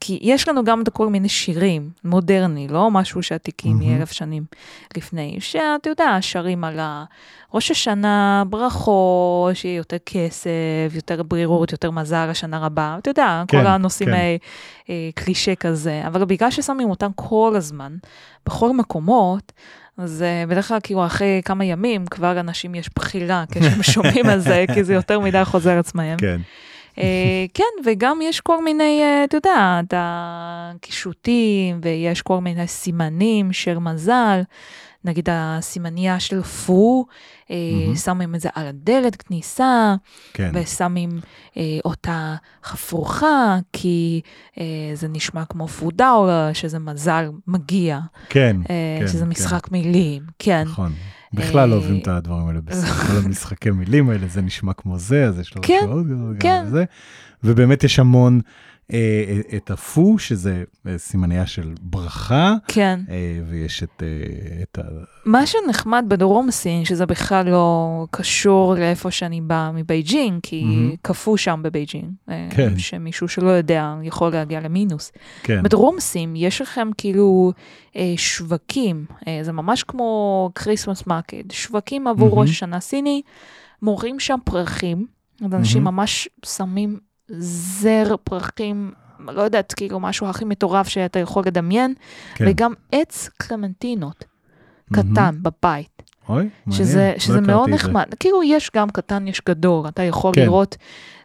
כי יש לנו גם את כל מיני שירים מודרני, לא משהו שעתיקים מהמם. מאלף שנים לפני, שאתה יודע, שרים על ראש השנה, ברכות, שיהיה יותר כסף, יותר ברירות, יותר מזל לשנה רבה, אתה יודע, כן, כל הנושאים כן. אה, אה, קלישה כזה, אבל בגלל ששמים אותם כל הזמן, בכל מקומות, אז אה, בדרך כלל כאילו אחרי כמה ימים כבר אנשים יש בחירה כשהם שומעים על זה, כי זה יותר מדי חוזר עצמם. כן, כן, וגם יש כל מיני, אה, אתה יודע, את הקישוטים, ויש כל מיני סימנים של מזל. נגיד הסימניה של פו, אה. שמים את זה על הדלת כניסה, כן, ושמים אה, אותה הפוכה, כי אה, זה נשמע כמו 福到了, שזה מזל מגיע, כן, אה, כן, שזה כן. משחק מילים, כן. נכון. בכלל לא אה, אוהבים את הדברים האלה כל המשחקי מילים האלה, זה נשמע כמו זה, אז יש לו כן, כן. ובאמת יש המון אה, את ה 福, שזה אה, סימניה של ברכה, כן. אה, ויש את, אה, את ה... מה שנחמד בדרום סין, שזה בכלל לא קשור לאיפה שאני באה מבייג'ינג, כי מהמם. קפוא שם בבייג'ינג, אה, כן. שמישהו שלא יודע יכול להגיע למינוס. כן, בדרום סין יש לכם כאילו אה, שווקים, אה, זה ממש כמו Christmas market, שווקים עבור מהמם. ראש השנה סיני, מוכרים שם פרחים, אז אנשים מהמם. ממש שמים זר פרחים, לא יודעת, כאילו משהו הכי מטורף שאתה יכול לדמיין, כן. וגם עץ קלמנטינות. קטן בבית, אוי, מעניין, שזה, לא שזה הכרתי מאוד את זה. נחמד. כאילו יש גם קטן, יש גדול, אתה יכול כן. לראות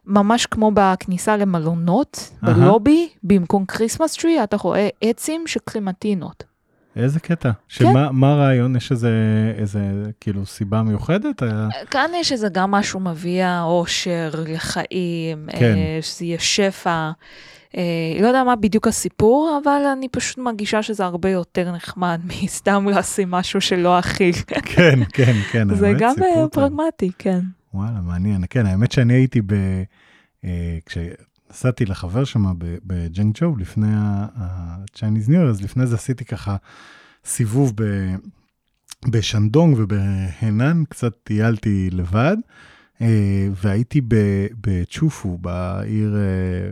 ממש כמו בכניסה למלונות, אהה. בלובי, במקום Christmas tree, אתה רואה עצים של קלמנטינות. איזה קטע. כן. שמה מה הרעיון? יש איזה, איזה כאילו סיבה מיוחדת? היה- כאן יש איזה גם משהו מביא האושר לחיים, כן. אה, שזה יהיה שפע. אה, לא יודע מה בדיוק הסיפור, אבל אני פשוט מרגישה שזה הרבה יותר נחמד מסתם לשים משהו שלא אכיל. כן, כן, כן. זה גם סיפור אה. פרגמטי, כן. וואלה, מעניין. כן, האמת שאני הייתי ב... אה, כשנסעתי לחבר שם ב- בג'נגג'ו לפני ה-Chinese New אז לפני זה עשיתי ככה סיבוב ב- בשנדונג ובהנן, קצת טיילתי לבד, אה, והייתי בצ'ופו, בעיר אה,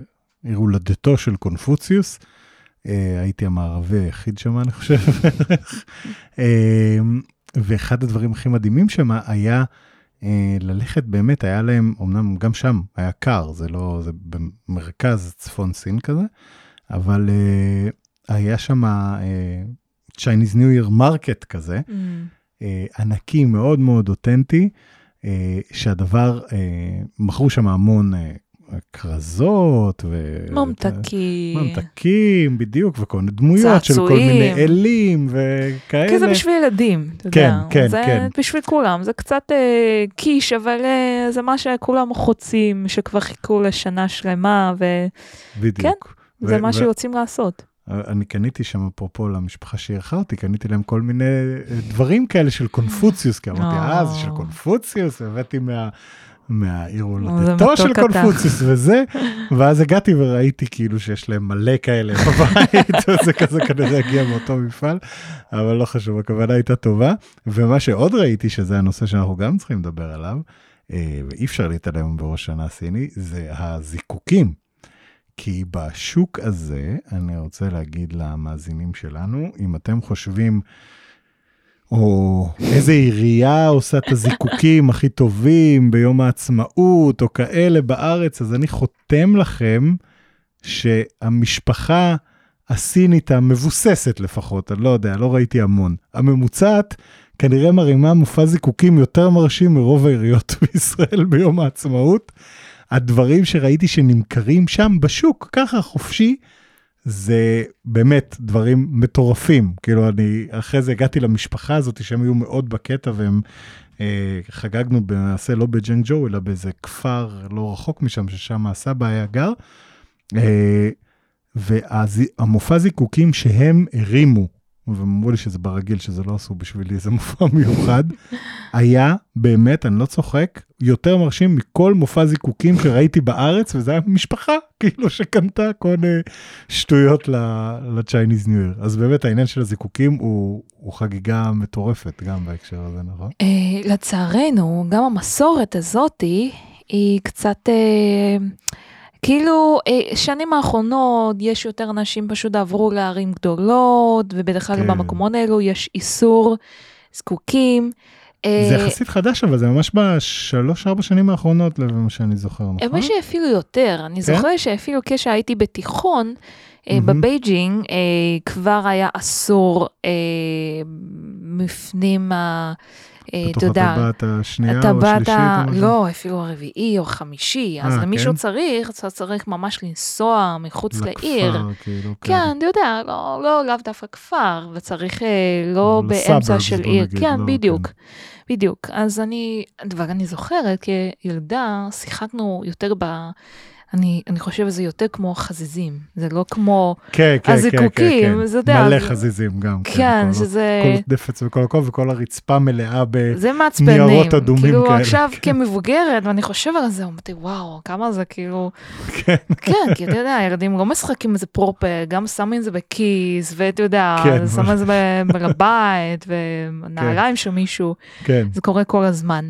עיר הולדתו של קונפוציוס. אה, הייתי המערבי היחיד שם, אני חושב. ואחד הדברים הכי מדהימים שם היה ללכת, באמת, היה להם, אמנם גם שם היה קר, זה לא, זה במרכז צפון סין כזה, אבל אה, היה שם אה, Chinese New Year Market כזה, Mm. אה, ענקי, מאוד מאוד אותנטי, אה, שהדבר, אה, מכרו שם המון אה, כרזות, ו... ממתקים. ממתקים, בדיוק, וכל מיני דמויות של כל צעצועים. מיני אלים וכאלה. כי זה בשביל ילדים, אתה כן, יודע. כן, זה כן. בשביל כולם, זה קצת אה, קיש, אבל אה, זה מה שכולם חוצים, שכבר חיכו לשנה שלמה, וזה בדיוק. כן, ו- מה ו- שיוצאים לעשות. אני קניתי שם, אפרופו למשפחה שאירחה אותי, קניתי להם כל מיני אה, דברים כאלה של קונפוציוס, כי אמרתי, אה, זה של. קונפוציוס, הבאתי מה... מהעיר הולדתו של. קונפוציוס וזה, ואז הגעתי וראיתי כאילו שיש להם מלא כאלה בבית, וזה כזה כנראה הגיע מאותו מפעל, אבל לא חשוב, הכוונה הייתה טובה. ומה שעוד ראיתי, שזה הנושא שאנחנו גם צריכים לדבר עליו, אה, ואי אפשר להתעלם בראש שנה הסיני, זה הזיקוקים. כי בשוק הזה, אני רוצה להגיד למאזינים שלנו, אם אתם חושבים, או איזה עירייה עושה את הזיקוקים הכי טובים ביום העצמאות, או כאלה בארץ, אז אני חותם לכם שהמשפחה הסינית המבוססת לפחות, אני לא יודע, לא ראיתי המון, הממוצעת, כנראה מרימה מופע זיקוקים יותר מרשים מרוב העיריות בישראל ביום העצמאות. הדברים שראיתי שנמכרים שם בשוק, ככה חופשי, זה באמת דברים מטורפים. כאילו, אני אחרי זה הגעתי למשפחה הזאת, שהם היו מאוד בקטע, והם אה, חגגנו למעשה לא בג'נג'ו, אלא באיזה כפר לא רחוק משם, ששם הסבא היה גר. אה, והמופע זיקוקים שהם הרימו, והם אמרו לי שזה ברגיל, שזה לא עשו בשבילי איזה מופע מיוחד, היה באמת, אני לא צוחק, יותר מרשים מכל מופע זיקוקים שראיתי בארץ, וזה היה משפחה, כאילו שקנתה כל מיני שטויות ל-Chinese New Year. אז באמת העניין של הזיקוקים הוא, הוא חגיגה מטורפת גם בהקשר הזה, נכון? אה, לצערנו, גם המסורת הזאתי היא קצת, אה, כאילו, אה, שנים האחרונות יש יותר אנשים פשוט עברו לערים גדולות, ובדרך כלל כן. במקומות האלו יש איסור זיקוקים. אה, זה יחסית חדש, אבל זה ממש בשלוש-ארבע שנים האחרונות, למה שאני זוכר, נכון? האמת שאפילו יותר, אני כן? זוכרת שאפילו כשהייתי בתיכון, מהמם. בבייג'ינג כבר היה אסור מפנים ה... אה, אתה יודע, הטבעת השנייה או הטבעת השלישית ה- או משהו? לא, אפילו הרביעי או חמישי, אז אה, למישהו כן? צריך, אתה צריך ממש לנסוע מחוץ לעיר. לכפר, כאילו, כן, אתה יודע, לא, לא לאו דווקא כפר, וצריך אה, לא באמצע suburbs, של עיר. נגיד, כן, לא, בדיוק. כן. בדיוק. אז אני, כבר אני זוכרת, כילדה, שיחקנו יותר ב... אני, אני חושבת שזה יותר כמו חזיזים, זה לא כמו... כן, כן, כן, הזיקוקים, כן, כן. זה יודע, מלא חזיזים גם. כן, כל- שזה... כל דפץ וכל הכל, וכל הרצפה מלאה ב... זה מעצבנים. ניירות אדומים כאילו כאלה, עכשיו כן. כמבוגרת, ואני חושבת על זה, אמרתי, וואו, כמה זה כאילו... כן, כן, כי אתה יודע, הילדים לא משחקים איזה פרופר, גם שמים את זה בכיס, ואתה יודע, כן, שמים את זה ב- לבית, ונעליים של מישהו, כן, זה קורה כל הזמן.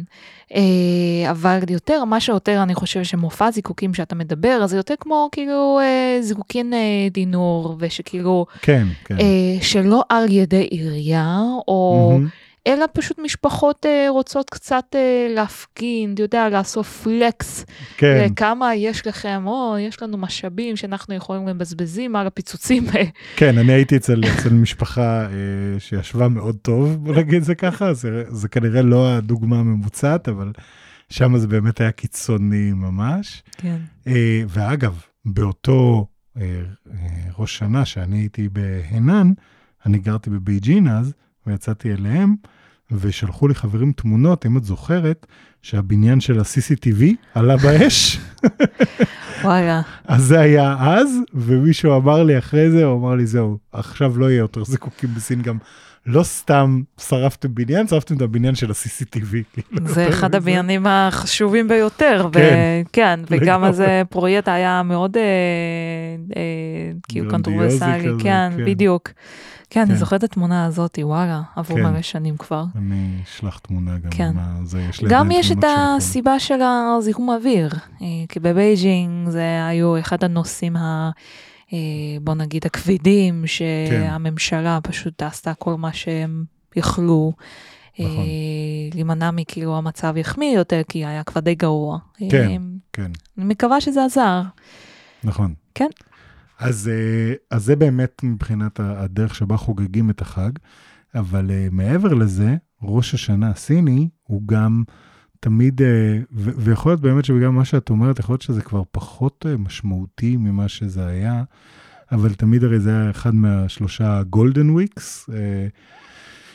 אה, אבל יותר, מה שיותר אני חושבת שמופע זיקוקים שאתה מדבר, אז זה יותר כמו כאילו אה, זיקוקין אה, דינור, ושכאילו, כן, כן. שלא על ידי עירייה, או... מהמם. אלא פשוט משפחות אה, רוצות קצת אה, להפגין, אתה יודע, לעשות פלקס, כן, אה, כמה יש לכם, או יש לנו משאבים שאנחנו יכולים לבזבזים על הפיצוצים. אה, כן, אני הייתי אצל, אצל משפחה אה, שישבה מאוד טוב, בוא נגיד זה ככה, זה, זה כנראה לא הדוגמה הממוצעת, אבל שם זה באמת היה קיצוני ממש. כן. אה, ואגב, באותו אה, אה, ראש שנה שאני הייתי בהנן, אני גרתי בבייג'ין אז, ויצאתי אליהם, ושלחו לי חברים תמונות, אם את זוכרת, שהבניין של ה-CCTV עלה באש. וואלה, אז זה היה אז, ומישהו אמר לי אחרי זה, הוא אמר לי, זהו, עכשיו לא יהיה יותר זיקוקים בסין גם. לא סתם שרפתם בניין, שרפתם את הבניין של ה-CCTV. כאילו. זה אחד הבניינים החשובים ביותר, כן, וכן, וגם לגמרי. איזה פרויקט היה מאוד אה, אה, כאילו קונטרוברסלי, כן, כן. בדיוק. כן, אני כן. זוכרת את התמונה הזאת, וואלה, עברו כן. מלא שנים כבר. אני אשלח תמונה גם. כן. זה, יש גם יש את. הסיבה של הזיהום האוויר, אה, כי בבייג'ינג זה היו אחד הנושאים ה... אה, בוא נגיד הכבדים, כן. שהממשלה פשוט עשתה כל מה שהם יכלו. אה, נכון. להימנע מכאילו המצב יחמיר יותר, כי היה כבר די גרוע. כן. אה, כן, אני מקווה שזה עזר. נכון. כן. אז, אז זה באמת מבחינת הדרך שבה חוגגים את החג, אבל מעבר לזה, ראש השנה הסיני הוא גם תמיד, אה, ו- ויכול להיות באמת שבגלל מה שאת אומרת, יכול להיות שזה כבר פחות אה, משמעותי ממה שזה היה, אבל תמיד הרי זה היה אחד מהשלושה גולדן וויקס,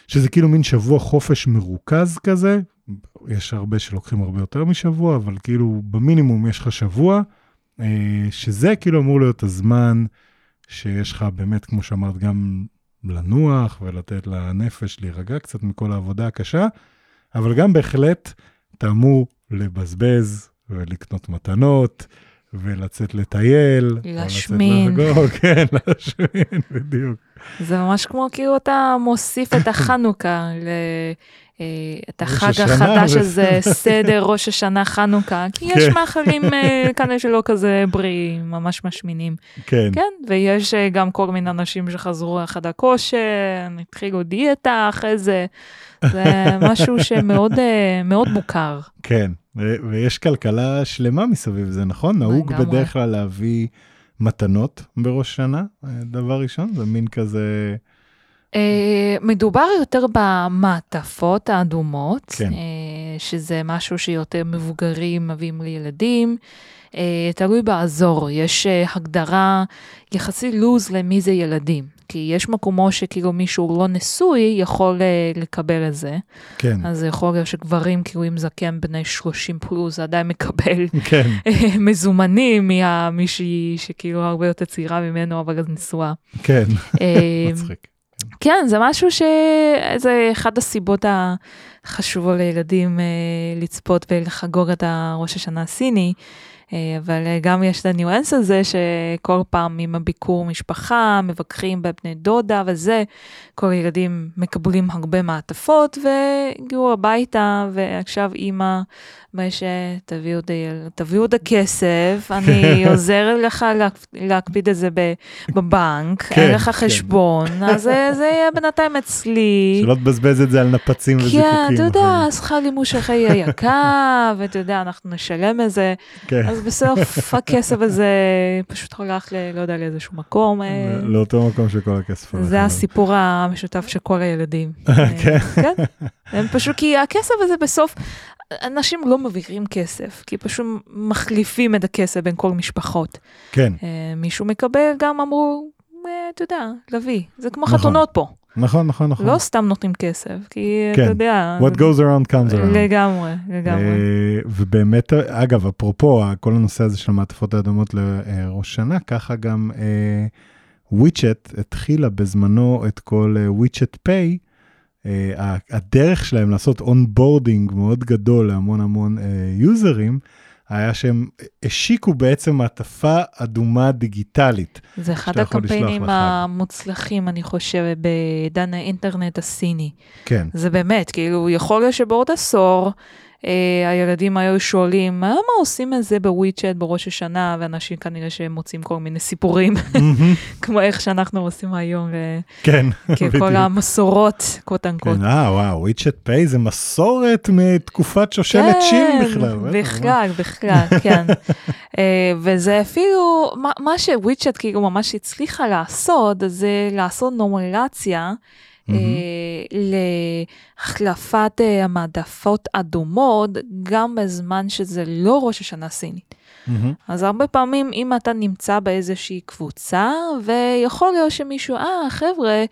שזה כאילו מין שבוע חופש מרוכז כזה. יש הרבה שלוקחים הרבה יותר משבוע, אבל כאילו במינימום יש לך שבוע, אה, שזה כאילו אמור להיות הזמן שיש לך באמת, כמו שאמרת, גם לנוח ולתת לנפש להירגע קצת מכל העבודה הקשה, אבל גם בהחלט אתה אמור לבזבז ולקנות מתנות ולצאת לטייל. או לצאת להשמין. לחגוג, כן, להשמין, בדיוק. זה ממש כמו כאילו אתה מוסיף את החנוכה, ל... אה, את החג החדש הזה, סדר ראש השנה חנוכה, כי יש כן. מאכלים אה, כאלה שלא כזה בריאים, ממש משמינים. כן, כן, ויש אה, גם כל מיני אנשים שחזרו לחדר כושר, התחילו דיאטה אחרי זה, זה משהו שמאוד מאוד מוכר. כן, ו- ויש כלכלה שלמה מסביב זה, נכון? נהוג. בדרך כלל להביא מתנות בראש שנה, אה, דבר ראשון, זה מין כזה, אה, מדובר יותר במעטפות האדומות, כן. אה, שזה משהו שיותר מבוגרים מביאים לילדים. תלוי באזור, יש הגדרה יחסי לוז למי זה ילדים. כי יש מקומות שכאילו מישהו לא נשוי יכול אה, לקבל את זה. כן, אז יכול להיות שגברים כאילו עם זקן בני 30 פלוס עדיין מקבל כן, מזומנים ממישהי שכאילו הרבה יותר צעירה ממנו אבל אז נשואה. כן, אה, מצחיק. כן, זה משהו שזה אחד הסיבות החשובות לילדים אה, לצפות ולחגוג את הראש השנה הסיני. אה, אבל אה, גם יש את הניואנס הזה שכל פעם עם הביקור משפחה, מבקרים בבני דודה וזה, כל הילדים מקבלים הרבה מעטפות והגיעו הביתה ועכשיו אימא, מה שתביאו תביאו את הכסף, אני עוזרת לך להק- להקפיד את זה בבנק, כן, אין לך כן. חשבון, אז זה זה יהיה בינתיים אצלי. שלא תבזבז את זה על נפצים וזיקוקים. כן, אתה יודע. שכר לימוד שלך יהיה יקר, ואתה יודע, אנחנו נשלם את זה. כן, אז אז בסוף הכסף הזה פשוט הולך, ל- לא יודע, לאיזשהו מקום. אה, לאותו מקום שכל הכסף הולך זה. הסיפור המשותף של כל הילדים. כן. כן. הם פשוט, כי הכסף הזה בסוף, אנשים לא מעבירים כסף, כי פשוט מחליפים את הכסף בין כל משפחות. כן, אה, מישהו מקבל, גם אמרו, אה, אתה יודע, להביא. זה כמו נכון. חתונות פה. נכון, נכון, נכון. לא סתם נותנים כסף, כי כן. אתה יודע... What goes around comes around. לגמרי, לגמרי. אה, ובאמת, אגב, אפרופו כל הנושא הזה של המעטפות האדומות לראש שנה, ככה גם וויצ'ט התחילה בזמנו את כל וויצ'ט פיי. הדרך שלהם לעשות onboarding מאוד גדול להמון המון יוזרים, היה שהם השיקו בעצם מעטפה אדומה דיגיטלית. זה אחד הקמפיינים. המוצלחים, אני חושבת, בעידן האינטרנט הסיני. כן, זה באמת, כאילו, יכול להיות שבעוד עשור, הילדים היו שואלים, מה, מה עושים את זה ב WeChat בראש השנה, ואנשים כנראה שהם מוצאים כל מיני סיפורים, כמו איך שאנחנו עושים היום, אה, כן, בדיוק. המסורות, קוט אנקוט. כן, אה, וואו, וויצ'ט פיי זה מסורת מתקופת שושלת שין בכלל. כן, בכלל, בכלל, כן. אה, וזה אפילו, מה, מה שוויצ'ט כאילו ממש הצליחה לעשות, זה לעשות נורמלציה. אה, להחלפת אה, המעדפות אדומות, גם בזמן שזה לא ראש השנה סינית. מהמם. אז הרבה פעמים אם אתה נמצא באיזושהי קבוצה, ויכול להיות שמישהו, אה, חבר'ה,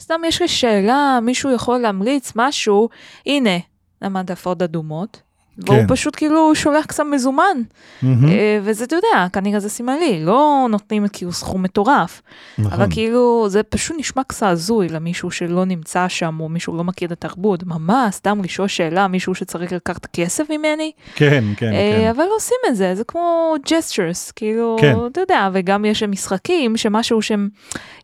סתם יש לי שאלה, מישהו יכול להמליץ משהו, הנה, המעטפות אדומות. והוא כן. פשוט כאילו שולח קצת מזומן. אה, וזה, אתה יודע, כנראה זה סמלי, לא נותנים כאילו סכום מטורף, אבל נכון. כאילו, זה פשוט נשמע קצת הזוי למישהו שלא נמצא שם, או מישהו לא מכיר את התרבות, ממש, סתם לשאול שאלה, מישהו שצריך לקחת כסף ממני, כן, כן, אה, כן. אבל עושים את זה, זה כמו gestures, כאילו, כן. אתה יודע, וגם יש שם משחקים, שמשהו שהם,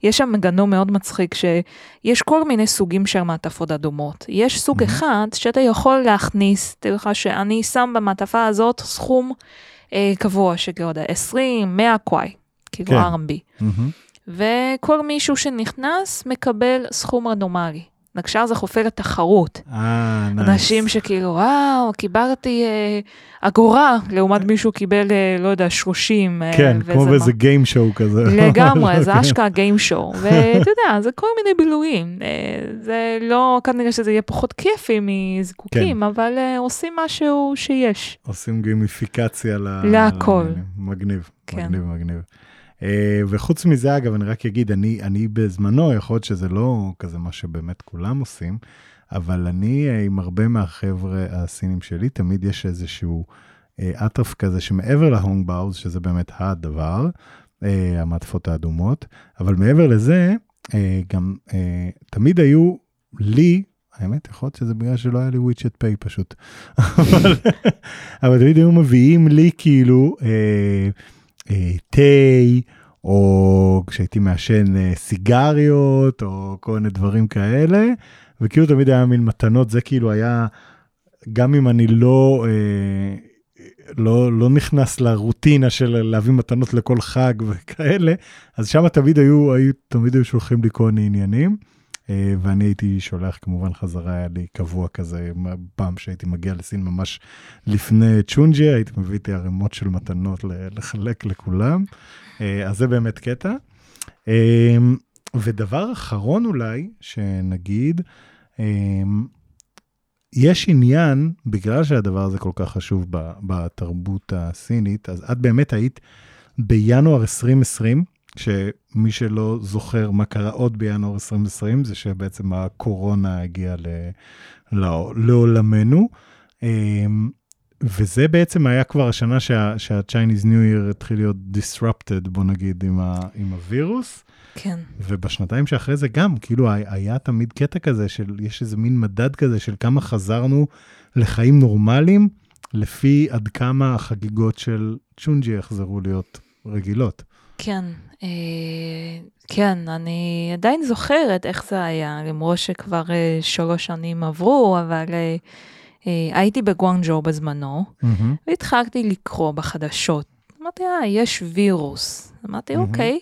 יש שם מנגנון מאוד מצחיק, שיש כל מיני סוגים של מעטפות אדומות. יש סוג מהמ. אחד שאתה יכול להכניס, תראי לך שאני שם במעטפה הזאת סכום אה, קבוע, שכאילו, 20, 100 kuai, כאילו כן. RMB. מהמ. וכל מישהו שנכנס מקבל סכום רנדומלי. עכשיו זה הופך לתחרות. אה, nice. אנשים שכאילו, וואו, קיבלתי אה, אגורה, לעומת מישהו קיבל, אה, לא יודע, 30. אה, כן, כמו באיזה גיים שואו כזה. לגמרי, זה כן. אשכרה גיים שואו. ואתה יודע, זה כל מיני בילויים. אה, זה לא, כנראה שזה יהיה פחות כיפי מזיקוקים, אבל אה, עושים משהו שיש. עושים גימיפיקציה ל... להכל. לעניינים. מגניב, כן. מגניב, מגניב. אה, וחוץ מזה, אגב, אני רק אגיד, אני, אני בזמנו, יכול להיות שזה לא כזה מה שבאמת כולם עושים, אבל אני אה, עם הרבה מהחבר'ה הסינים שלי, תמיד יש איזשהו אה, אטרף כזה שמעבר להונג באוז, שזה באמת הדבר, המעטפות האדומות, אבל מעבר לזה, גם תמיד היו לי, האמת, יכול להיות שזה בגלל שלא היה לי וויצ'ט פיי פשוט. אבל, אבל תמיד היו מביאים לי כאילו תה, או כשהייתי מעשן אה, סיגריות, או כל מיני דברים כאלה, וכאילו תמיד היה מין מתנות, זה כאילו היה, גם אם אני לא... אה, לא, לא נכנס לרוטינה של להביא מתנות לכל חג וכאלה, אז שם תמיד היו, היו, תמיד היו שולחים לי כל מיני עניינים. אה, ואני הייתי שולח כמובן חזרה, היה לי קבוע כזה, פעם שהייתי מגיע לסין ממש לפני צ'ונג'י, הייתי מביא איתי ערימות של מתנות לחלק לכולם, אה, אז זה באמת קטע. אה, ודבר אחרון אולי, שנגיד, יש עניין, בגלל שהדבר הזה כל כך חשוב בתרבות הסינית, אז את באמת היית בינואר 2020, שמי שלא זוכר מה קרה עוד בינואר 2020, זה שבעצם הקורונה הגיעה ל- לעו- לעולמנו. אמ, וזה בעצם היה כבר השנה שה- שה-Chinese New Year התחיל להיות disrupted, בוא נגיד, עם, ה- עם הווירוס. כן. ובשנתיים שאחרי זה גם, כאילו היה תמיד קטע כזה של, יש איזה מין מדד כזה של כמה חזרנו לחיים נורמליים, לפי עד כמה החגיגות של צ'ונג'י יחזרו להיות רגילות. כן, אה, כן, אני עדיין זוכרת איך זה היה, למרות שכבר אה, שלוש שנים עברו, אבל אה, אה, הייתי בגואנג'ו בזמנו, והתחלתי לקרוא בחדשות. אמרתי, אה, יש וירוס. אמרתי, מהמם. אוקיי.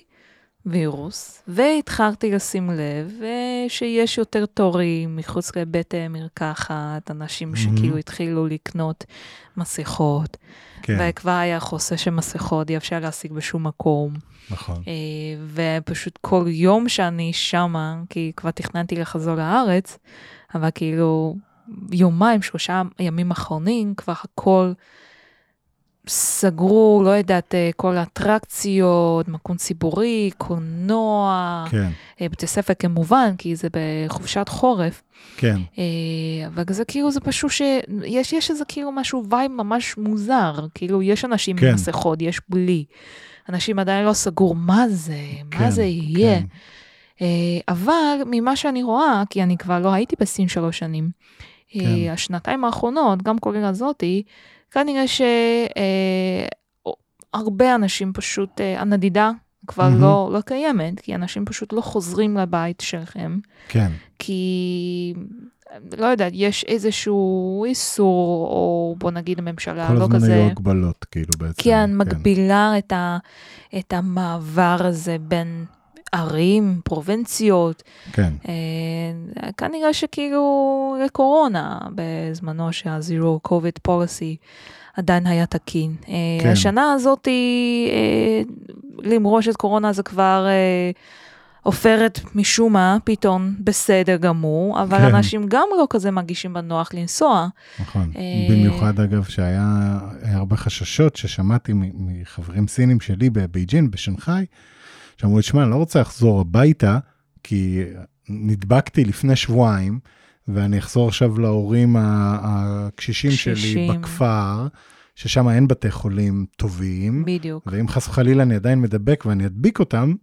וירוס, והתחלתי לשים לב אה, שיש יותר תורים מחוץ לבית מרקחת, אנשים. שכאילו התחילו לקנות מסכות, כן, וכבר היה חוסר של מסכות, אי אפשר להשיג בשום מקום. נכון. אה, ופשוט כל יום שאני שמה, כי כבר תכננתי לחזור לארץ, אבל כאילו יומיים, שלושה ימים אחרונים, כבר הכל סגרו, לא יודעת, אה, כל האטרקציות, מקום ציבורי, קולנוע, כן, אה, בתי ספר כמובן, כי זה בחופשת חורף. כן, אה, אבל זה כאילו, זה פשוט שיש יש איזה כאילו משהו vibe ממש מוזר, כאילו יש אנשים כן. עם מסכות, יש בלי. אנשים עדיין לא סגור מה זה, כן, מה זה יהיה. כן. אבל ממה שאני רואה, כי אני כבר לא הייתי בסין שלוש שנים, כן. השנתיים האחרונות, גם כולל הזאתי, כנראה שהרבה אנשים פשוט, אה, הנדידה כבר מהמ. לא, לא קיימת, כי אנשים פשוט לא חוזרים לבית שלהם. כן, כי, לא יודעת, יש איזשהו איסור, או בוא נגיד הממשלה כל לא הזמן כזה, היו הגבלות, כאילו בעצם. כן, מגבילה את, ה, את המעבר הזה בין ערים, פרובינציות. כן, אה, כנראה שכאילו לקורונה, בזמנו שה-Zero COVID policy עדיין היה תקין. אה, כן. השנה הזאת, אה, למרוש את קורונה זה כבר... אה, עופרת משום מה, פתאום בסדר גמור, אבל כן. אנשים גם לא כזה מרגישים בנוח לנסוע. נכון. אה, במיוחד, אגב, שהיה היה הרבה חששות ששמעתי מחברים סינים שלי בבייג'ין, בשנגחאי, שאמרו לי, שמע, אני לא רוצה לחזור הביתה, כי נדבקתי לפני שבועיים, ואני אחזור עכשיו להורים הקשישים שלי. בכפר, ששם אין בתי חולים טובים, בדיוק. ואם חס וחלילה אני עדיין מדבק ואני אדביק אותם,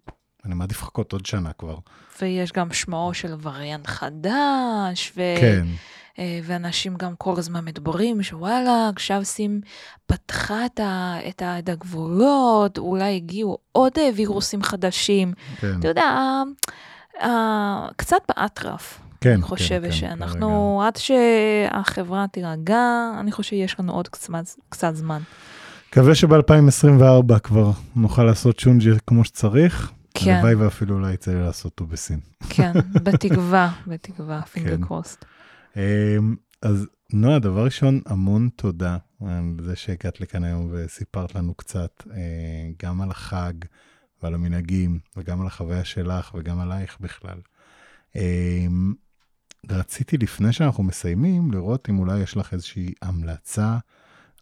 אני מעדיף לחכות עוד שנה כבר. ויש גם שמועות של וריאנט חדש, ו... כן, ואנשים גם כל הזמן מדברים שוואלה, עכשיו סין פתחה את, ה, את, ה, את הגבולות, אולי הגיעו עוד אה, וירוסים חדשים. כן, אתה יודע, אה, אה, קצת באטרף. כן. אני חושבת כן, שאנחנו, עד שהחברה תירגע, אני חושבת שיש לנו עוד קצת, קצת זמן. מקווה שב-2024 כבר נוכל לעשות שונג'י כמו שצריך. כן, הלוואי ואפילו אולי יצא לי לעשות אותו בסין. כן, בתקווה, בתקווה, כן. פינגר קרוסט. אמ, אז נועה, דבר ראשון, המון תודה על זה שהגעת לכאן היום וסיפרת לנו קצת אה, גם על החג ועל המנהגים וגם על החוויה שלך וגם עלייך בכלל. אמ, רציתי לפני שאנחנו מסיימים לראות אם אולי יש לך איזושהי המלצה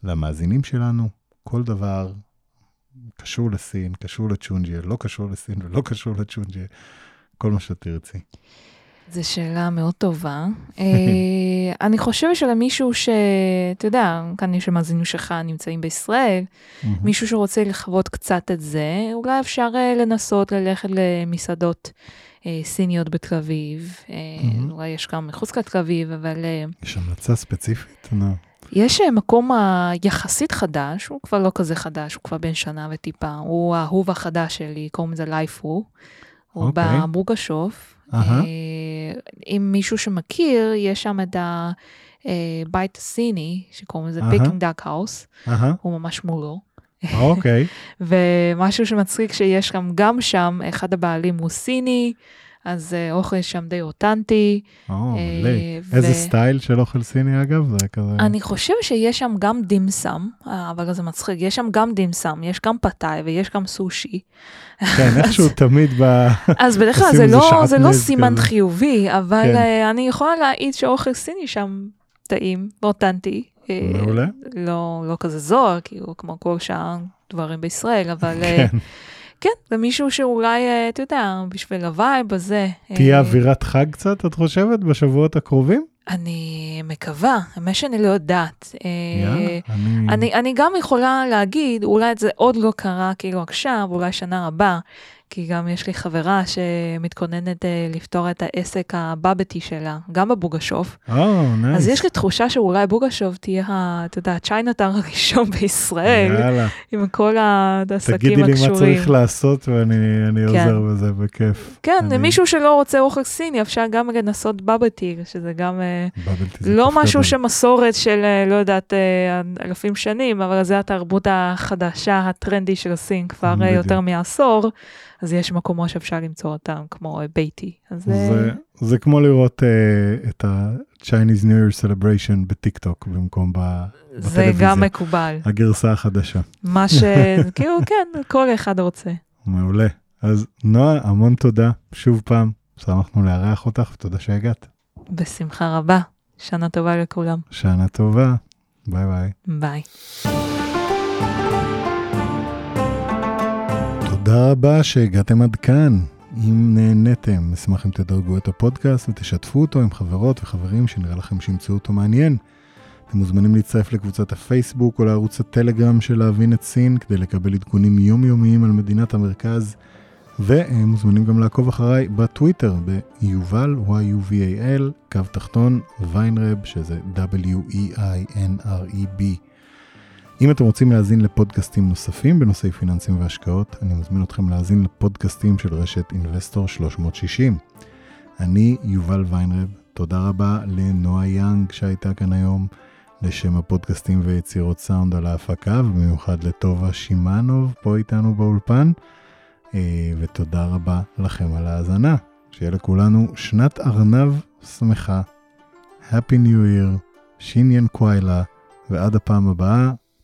למאזינים שלנו, כל דבר קשור לסין, קשור לצ'ונג'י, לא קשור לסין ולא קשור לצ'ונג'י, כל מה שתרצי. זו שאלה מאוד טובה. אה, אני חושבת שלמישהו ש... אתה יודע, כאן יש מאזינים שלך נמצאים בישראל, מישהו שרוצה לחוות קצת את זה, אולי אפשר אה, לנסות ללכת למסעדות אה, סיניות בתל אביב. אה. אולי יש גם מחוץ לתל אביב, אבל אה, יש המלצה ספציפית? יש מקום אה, יחסית חדש, הוא כבר לא כזה חדש, הוא כבר בן שנה וטיפה, הוא האהוב החדש שלי, קוראים לזה לייפו. הוא אוקיי. בבוגרשוב. אה, אם מישהו שמכיר, יש שם את הבית הסיני, שקוראים לזה. Peking Duck House, הוא ממש מולו. אוקיי. ומשהו שמצחיק שיש גם, גם שם, אחד הבעלים הוא סיני, אז אה, אוכל שם די אותנטי. אה. ו- איזה סטייל של אוכל סיני אגב? זה כזה... אני חושבת שיש שם גם דימסם, אה, אבל זה מצחיק, יש שם גם דימסם, יש גם פתאי ויש גם סושי. כן, איכשהו תמיד ב... אז בדרך כלל עושים זה לא, זה לא סימן כזה. חיובי, אבל כן. אני יכולה להעיד שאוכל סיני שם טעים ואותנטי. אה, מעולה. לא, לא כזה זוהר, כאילו, כמו כל שאר דברים בישראל, אבל כן. כן, זה מישהו שאולי, אה, אתה יודע, בשביל ה vibe הזה. תהיה אה, אווירת חג קצת, את חושבת, בשבועות הקרובים? אני מקווה, האמת שאני לא יודעת. אה, יאללה, אני... אני, אני גם יכולה להגיד, אולי זה עוד לא קרה כאילו עכשיו, אולי שנה הבאה, כי גם יש לי חברה שמתכוננת אה, לפתוח את העסק ה bubble tea שלה, גם בבוגרשוב. או, nice. אז יש לי תחושה שאולי בוגרשוב תהיה, אתה יודע, Chinatown הראשון בישראל, יאללה, עם כל העסקים תגידי לי מה הקשורים. צריך לעשות ואני אני כן. עוזר בזה בכיף. כן, אני- למישהו שלא רוצה אוכל סיני, אפשר גם לנסות בבתי, שזה גם אה, לא משהו. שמסורת של, אה, לא יודעת, אה, אלפים שנים, אבל זה התרבות החדשה, הטרנדי של סין כבר אה, בדיוק. יותר מעשור. אז יש מקומות שאפשר למצוא אותם, כמו ביתי. אז זה, זה כמו לראות uh, את ה-Chinese New Year Celebration בטיק טוק במקום ב... זה בטלוויזיה. גם מקובל. הגרסה החדשה. מה ש... כאילו, כן, כל אחד רוצה. מעולה. אז נועה, המון תודה, שוב פעם, שמחנו לארח אותך, ותודה שהגעת. בשמחה רבה. שנה טובה לכולם. שנה טובה, ביי ביי. ביי. תודה רבה שהגעתם עד כאן. אם נהניתם, אשמח אם תדרגו את הפודקאסט ותשתפו אותו עם חברות וחברים שנראה לכם שימצאו אותו מעניין. אתם מוזמנים להצטרף לקבוצת הפייסבוק או לערוץ הטלגרם של להבין את סין כדי לקבל עדכונים יומיומיים על מדינת המרכז, ומוזמנים גם לעקוב אחריי בטוויטר ביובל, y-u-v-a-l, קו תחתון, ויינרב, שזה w-e-i-n-r-e-b. אם אתם רוצים להאזין לפודקאסטים נוספים בנושאי פיננסים והשקעות, אני מזמין אתכם להאזין לפודקאסטים של רשת אינבסטור 360. אני יובל ויינרב, תודה רבה לנועה יאנג שהייתה כאן היום, לשם הפודקאסטים ויצירות סאונד על ההפקה, ובמיוחד לטובה שמאנוב פה איתנו באולפן, אה, ותודה רבה לכם על ההאזנה. שיהיה לכולנו שנת ארנב שמחה, Happy New Year, שיניאן קוויילה, ועד הפעם הבאה,